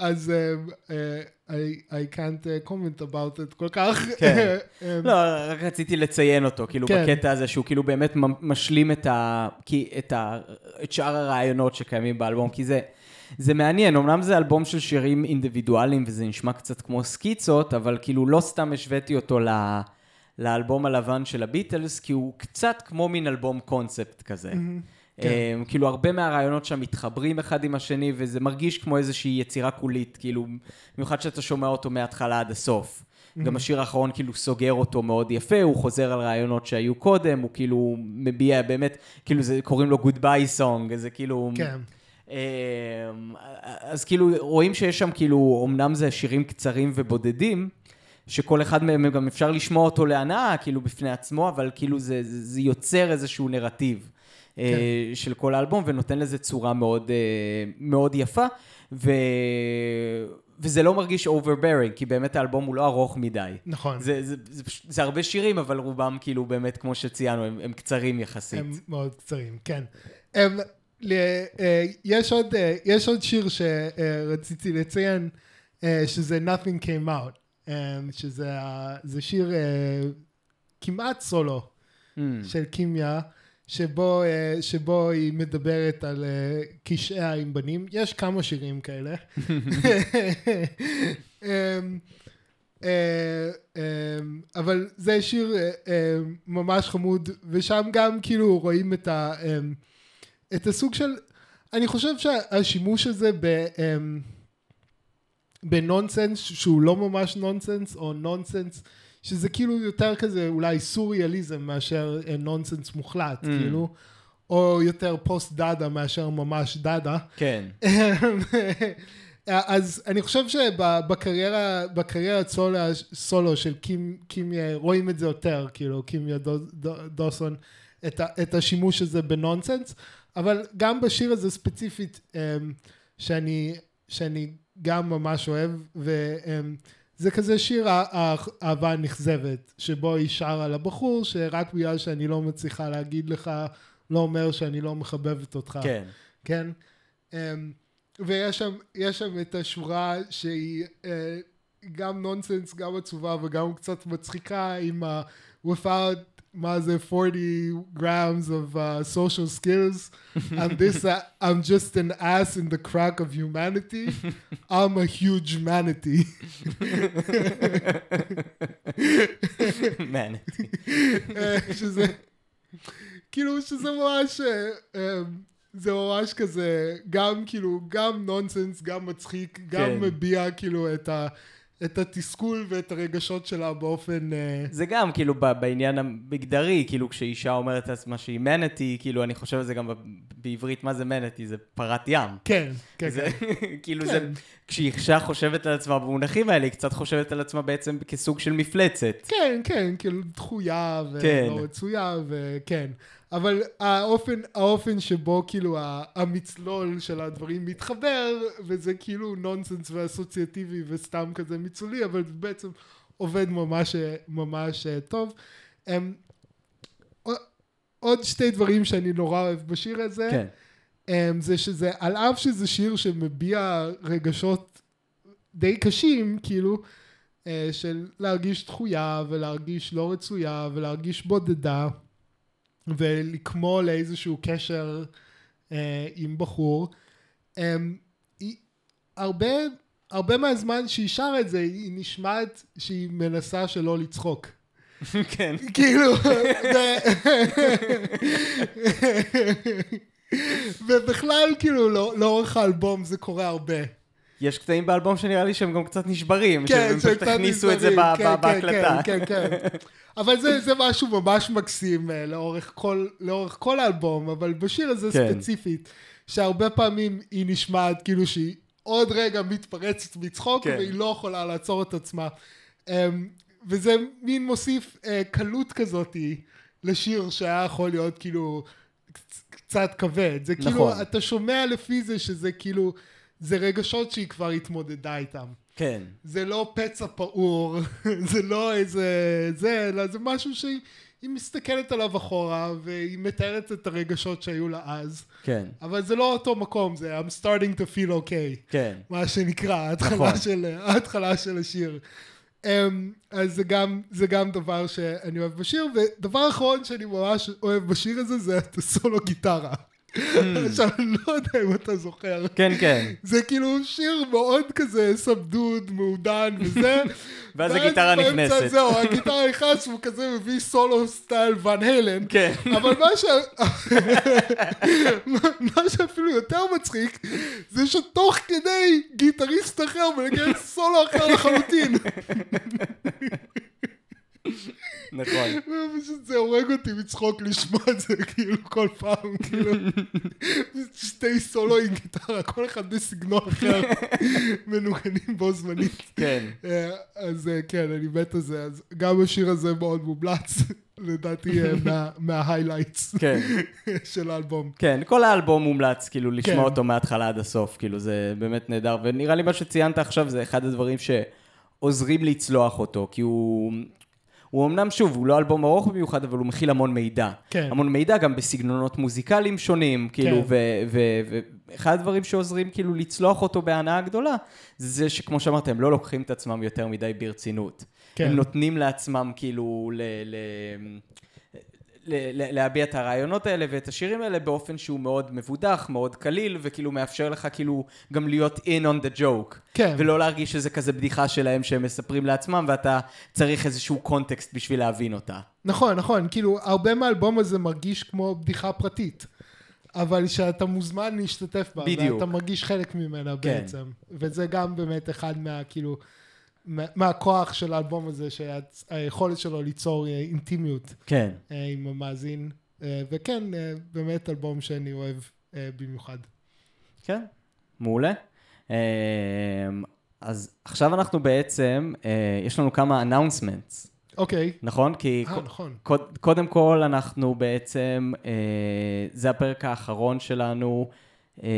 אז um, uh, I, can't uh, comment about it כל כך. כן. Um, לא, רק רציתי לציין אותו, כאילו כן. בקטע הזה שהוא כאילו באמת משלים את, ה, כי, את, ה, את שאר הרעיונות שקיימים באלבום, כי זה, זה מעניין, אמנם זה אלבום של שירים אינדיבידואליים וזה נשמע קצת כמו סקיצות, אבל כאילו לא סתם השוויתי אותו ל... לאלבום הלבן של הביטלס, כי הוא קצת כמו מין אלבום קונספט כזה. כן. Um, כאילו הרבה מהרעיונות שם מתחברים אחד עם השני, וזה מרגיש כמו איזושהי יצירה קולית, כאילו, במיוחד שאתה שומע אותו מההתחלה עד הסוף. גם השיר האחרון כאילו סוגר אותו מאוד יפה, הוא חוזר על רעיונות שהיו קודם, הוא כאילו מביע באמת, כאילו זה, קוראים לו Goodbye Song, זה כאילו... כן. אמ, אז כאילו רואים שיש שם כאילו, אמנם זה שירים קצרים ובודדים, שכל אחד מהם גם אפשר לשמוע אותו להנאה, כאילו בפני עצמו, אבל כאילו זה, זה, זה יוצר איזשהו נרטיב אה, של כל האלבום, ונותן לזה צורה מאוד, אה, מאוד יפה, ו... וזה לא מרגיש overbearing, כי באמת האלבום הוא לא ארוך מדי. נכון. זה, זה, זה, זה הרבה שירים, אבל רובם כאילו באמת, כמו שציינו, הם, הם קצרים יחסית. הם מאוד קצרים, כן. הם, ל, אה, יש, עוד, יש עוד שיר שרציתי לציין, שזה Nothing Came Out, שזה שיר כמעט סולו Mm. של קימיה, שבו, אה, שבו היא מדברת על אה, קשעיה עם בנים. יש כמה שירים כאלה. אמ, אה, אמ, אבל זה שיר ממש חמוד, ושם גם כאילו רואים את, ה, את הסוג של, אני חושב שהשימוש הזה ב, בנונסנס, שהוא לא ממש נונסנס, או נונסנס, שזה כאילו יותר כזה אולי סוריאליזם מאשר אה, נונסנס מוחלט, Mm. כאילו, או יותר פוסט דאדה מאשר ממש דאדה. כן. אז אני חושב שבקריירה, בקריירת סולו, של קים, קים, רואים את זה יותר, כאילו, קימיה דו, דו, דוסון, את, ה, את השימוש הזה בנונסנס, אבל גם בשיר הזה ספציפית, אמ, שאני, שאני גם ממש אוהב, וזה כזה שיר אהבה נכזבת, שבו היא שרה לבחור, שרק בגלל שאני לא מצליחה להגיד לך, לא אומר שאני לא מחבבת אותך. כן. כן? Um, ויש שם, יש שם את השורה שהיא uh, גם נונסנס, גם עצובה וגם קצת מצחיקה עם ה... without מה זה 40 grams of uh, social skills and this uh, I'm just an ass in the crack of humanity I'm a huge manatee מעניין. אה, שזה כאילו שזה ממש אה, אה, זה ממש כזה גם כאילו גם נונסנס גם מצחיק גם כן. מביע כאילו את ה... את התסכול ואת הרגשות שלה באופן... אה, זה גם כאילו בעניין המגדרי, כאילו כשאישה אומרת לעצמה שהיא מנטי, כאילו אני חושב על זה גם בעברית, מה זה מנטי? זה פרת ים. כן, כן, זה, כן. כאילו כן. זה, כשאישה חושבת על עצמה במונחים האלה, היא קצת חושבת על עצמה בעצם כסוג של מפלצת. כן, כן, כאילו דחויה כן. ולא רצויה, וכן. אבל האופן, האופן שבו כאילו המצלול של הדברים מתחבר, וזה כאילו נונסנס ואסוציאטיבי וסתם כזה מצולי, אבל בעצם עובד ממש, ממש אה, טוב. אמ, עוד- שתי דברים שאני נורא אוהב בשיר הזה. כן. um, זה שזה, על אף שזה שיר שמביע רגשות די קשים, כאילו, uh, של להרגיש דחויה ולהרגיש לא רצויה ולהרגיש בודדה ולקמול לאיזשהו קשר uh, עם בחור. Um, היא, הרבה, הרבה מהזמן שהיא שרה את זה, היא נשמעת שהיא מנסה שלא לצחוק. כן. כאילו, ובכלל כאילו לא- לאורך האלבום זה קורה הרבה. יש קטעים באלבום שנראה לי שהם גם קצת נשברים, כן, שהם פשוט הכניסו את זה כן, ב- כן, בהקלטה. כן, כן, כן. אבל זה, זה משהו ממש מקסים אה, לאורך כל, לאורך כל האלבום, אבל בשיר הזה כן. ספציפית, שהרבה פעמים היא נשמעת כאילו שהיא עוד רגע מתפרצת מצחוק, כן. והיא לא יכולה לעצור את עצמה. אמ, וזה מין מוסיף אה, קלות כזאתי לשיר שהיה יכול להיות כאילו קצ- קצת כבד. זה כאילו, נכון. אתה שומע לפי זה שזה כאילו, זה רגשות שהיא כבר התמודדה איתם. כן. זה לא פצע פעור, זה לא איזה זה, אלא זה משהו שהיא היא מסתכלת עליו אחורה, והיא מתארת את הרגשות שהיו לה אז. כן. אבל זה לא אותו מקום, זה I'm starting to feel okay, כן. מה שנקרא, ההתחלה, נכון. של, ההתחלה של השיר. Um, אז זה גם, זה גם דבר שאני אוהב בשיר, ודבר אחרון שאני ממש אוהב בשיר הזה, זה את הסולו גיטרה. עכשיו, אני לא יודע אם אתה זוכר. כן, כן. זה כאילו שיר מאוד כזה סבדוד, מעודן וזה. ואז הגיטרה נכנסת. זהו, הגיטרה נכנס והוא כזה מביא סולו סטייל ון הלן. כן. אבל מה ש... מה שאפילו יותר מצחיק, זה שתוך כדי גיטריסט אחר מנגן סולו אחר לחלוטין. נכון. ופשוט זה הורג אותי מצחוק לשמוע את זה כאילו כל פעם, כאילו, שתי סולו עם גיטרה, כל אחד בסגנון אחר, מנוגנים בו זמנית. כן. אה, אז אה, כן, אני מת על זה, אז גם השיר הזה מאוד מומלץ, לדעתי אה, מה- מההיילייטס כן. של האלבום. כן, כל האלבום מומלץ, כאילו, לשמוע כן. אותו מההתחלה עד הסוף, כאילו, זה באמת נהדר, ונראה לי מה שציינת עכשיו זה אחד הדברים שעוזרים לצלוח אותו, כי הוא... הוא אמנם, שוב, הוא לא אלבום ארוך במיוחד, אבל הוא מכיל המון מידע. כן. המון מידע, גם בסגנונות מוזיקליים שונים, כאילו, כן. ואחד הדברים שעוזרים כאילו לצלוח אותו בהנאה גדולה, זה זה שכמו שאמרת, הם לא לוקחים את עצמם יותר מדי ברצינות. כן. הם נותנים לעצמם כאילו ל... ל... להביע את הרעיונות האלה ואת השירים האלה באופן שהוא מאוד מבודח, מאוד קליל, וכאילו מאפשר לך כאילו גם להיות in on the joke. כן. ולא להרגיש שזה כזה בדיחה שלהם שהם מספרים לעצמם, ואתה צריך איזשהו קונטקסט בשביל להבין אותה. נכון, נכון, כאילו, הרבה מהאלבום הזה מרגיש כמו בדיחה פרטית. אבל שאתה מוזמן להשתתף בה, בדיוק. ואתה מרגיש חלק ממנה כן. בעצם. וזה גם באמת אחד מה, כאילו, מהכוח של האלבום הזה, שהיכולת שלו ליצור אה, אינטימיות כן. אה, עם המאזין. אה, וכן, באמת אלבום שאני אוהב במיוחד. כן, מעולה. אז עכשיו אנחנו בעצם, יש לנו כמה announcements, אוקיי. נכון? כי אה, ק- נכון. קוד- קודם כל אנחנו בעצם, אה, זה הפרק האחרון שלנו, אה,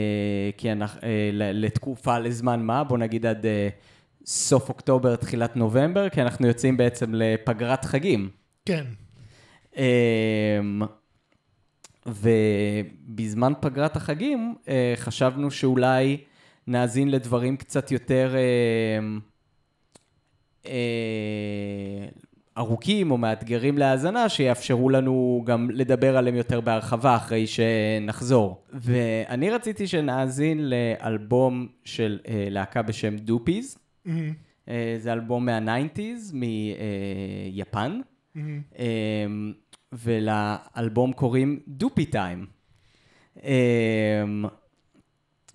כי אנחנו, אה, לתקופה, לזמן מה, בוא נגיד עד אה, סוף אוקטובר, תחילת נובמבר, כי אנחנו יוצאים בעצם לפגרת חגים. כן. אמ, ובזמן פגרת החגים אה, חשבנו שאולי נאזין לדברים קצת יותר... אה, אה, ארוכים או מאתגרים להאזנה, שיאפשרו לנו גם לדבר עליהם יותר בהרחבה אחרי שנחזור. ואני רציתי שנאזין לאלבום של להקה בשם דופיז. מהמם, אה, זה אלבום מה-90's מיפן, מהמם. אה, ולאלבום קוראים דופי טיים.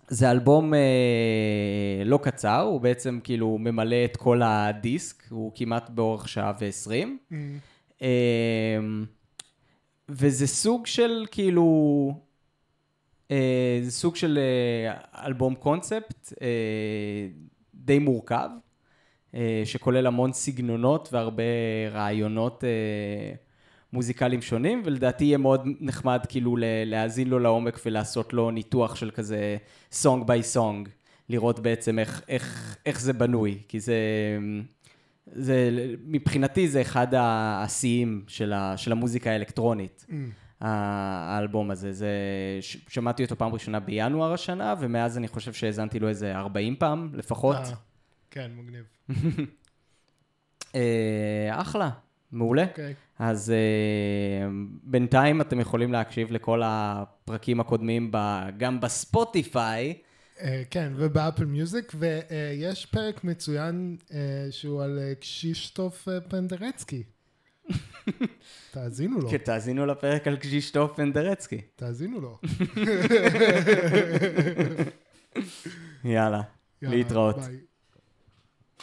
זה אלבום אה, לא קצר, הוא בעצם כאילו ממלא את כל הדיסק, הוא כמעט באורך שעה ועשרים. מהמם. אמ, וזה סוג של כאילו, אה, זה סוג של אה, אלבום קונספט אה, די מורכב, אה, שכולל המון סגנונות והרבה רעיונות אה, מוזיקליים שונים, ולדעתי יהיה מאוד נחמד כאילו להאזין לו לעומק ולעשות לו ניתוח של כזה סונג ביי סונג, לראות בעצם איך, איך, איך זה בנוי, כי זה... זה, מבחינתי זה אחד השיאים של, של המוזיקה האלקטרונית, מהמם. האלבום הזה. זה, ש, שמעתי אותו פעם ראשונה בינואר השנה, ומאז אני חושב שהאזנתי לו איזה 40 פעם לפחות. אה, כן, מגניב. אה, אחלה, מעולה. אוקיי. אז אה, בינתיים אתם יכולים להקשיב לכל הפרקים הקודמים ב, גם בספוטיפיי. אה, כן, ובאפל מיוזיק, ויש פרק מצוין אה, שהוא על קשישטוף אה, פנדרצקי. תאזינו לו, כן, תאזינו לפרק על קז'ישטוף פנדרצקי. תאזינו לו. יאללה, יאללה, להתראות. ביי.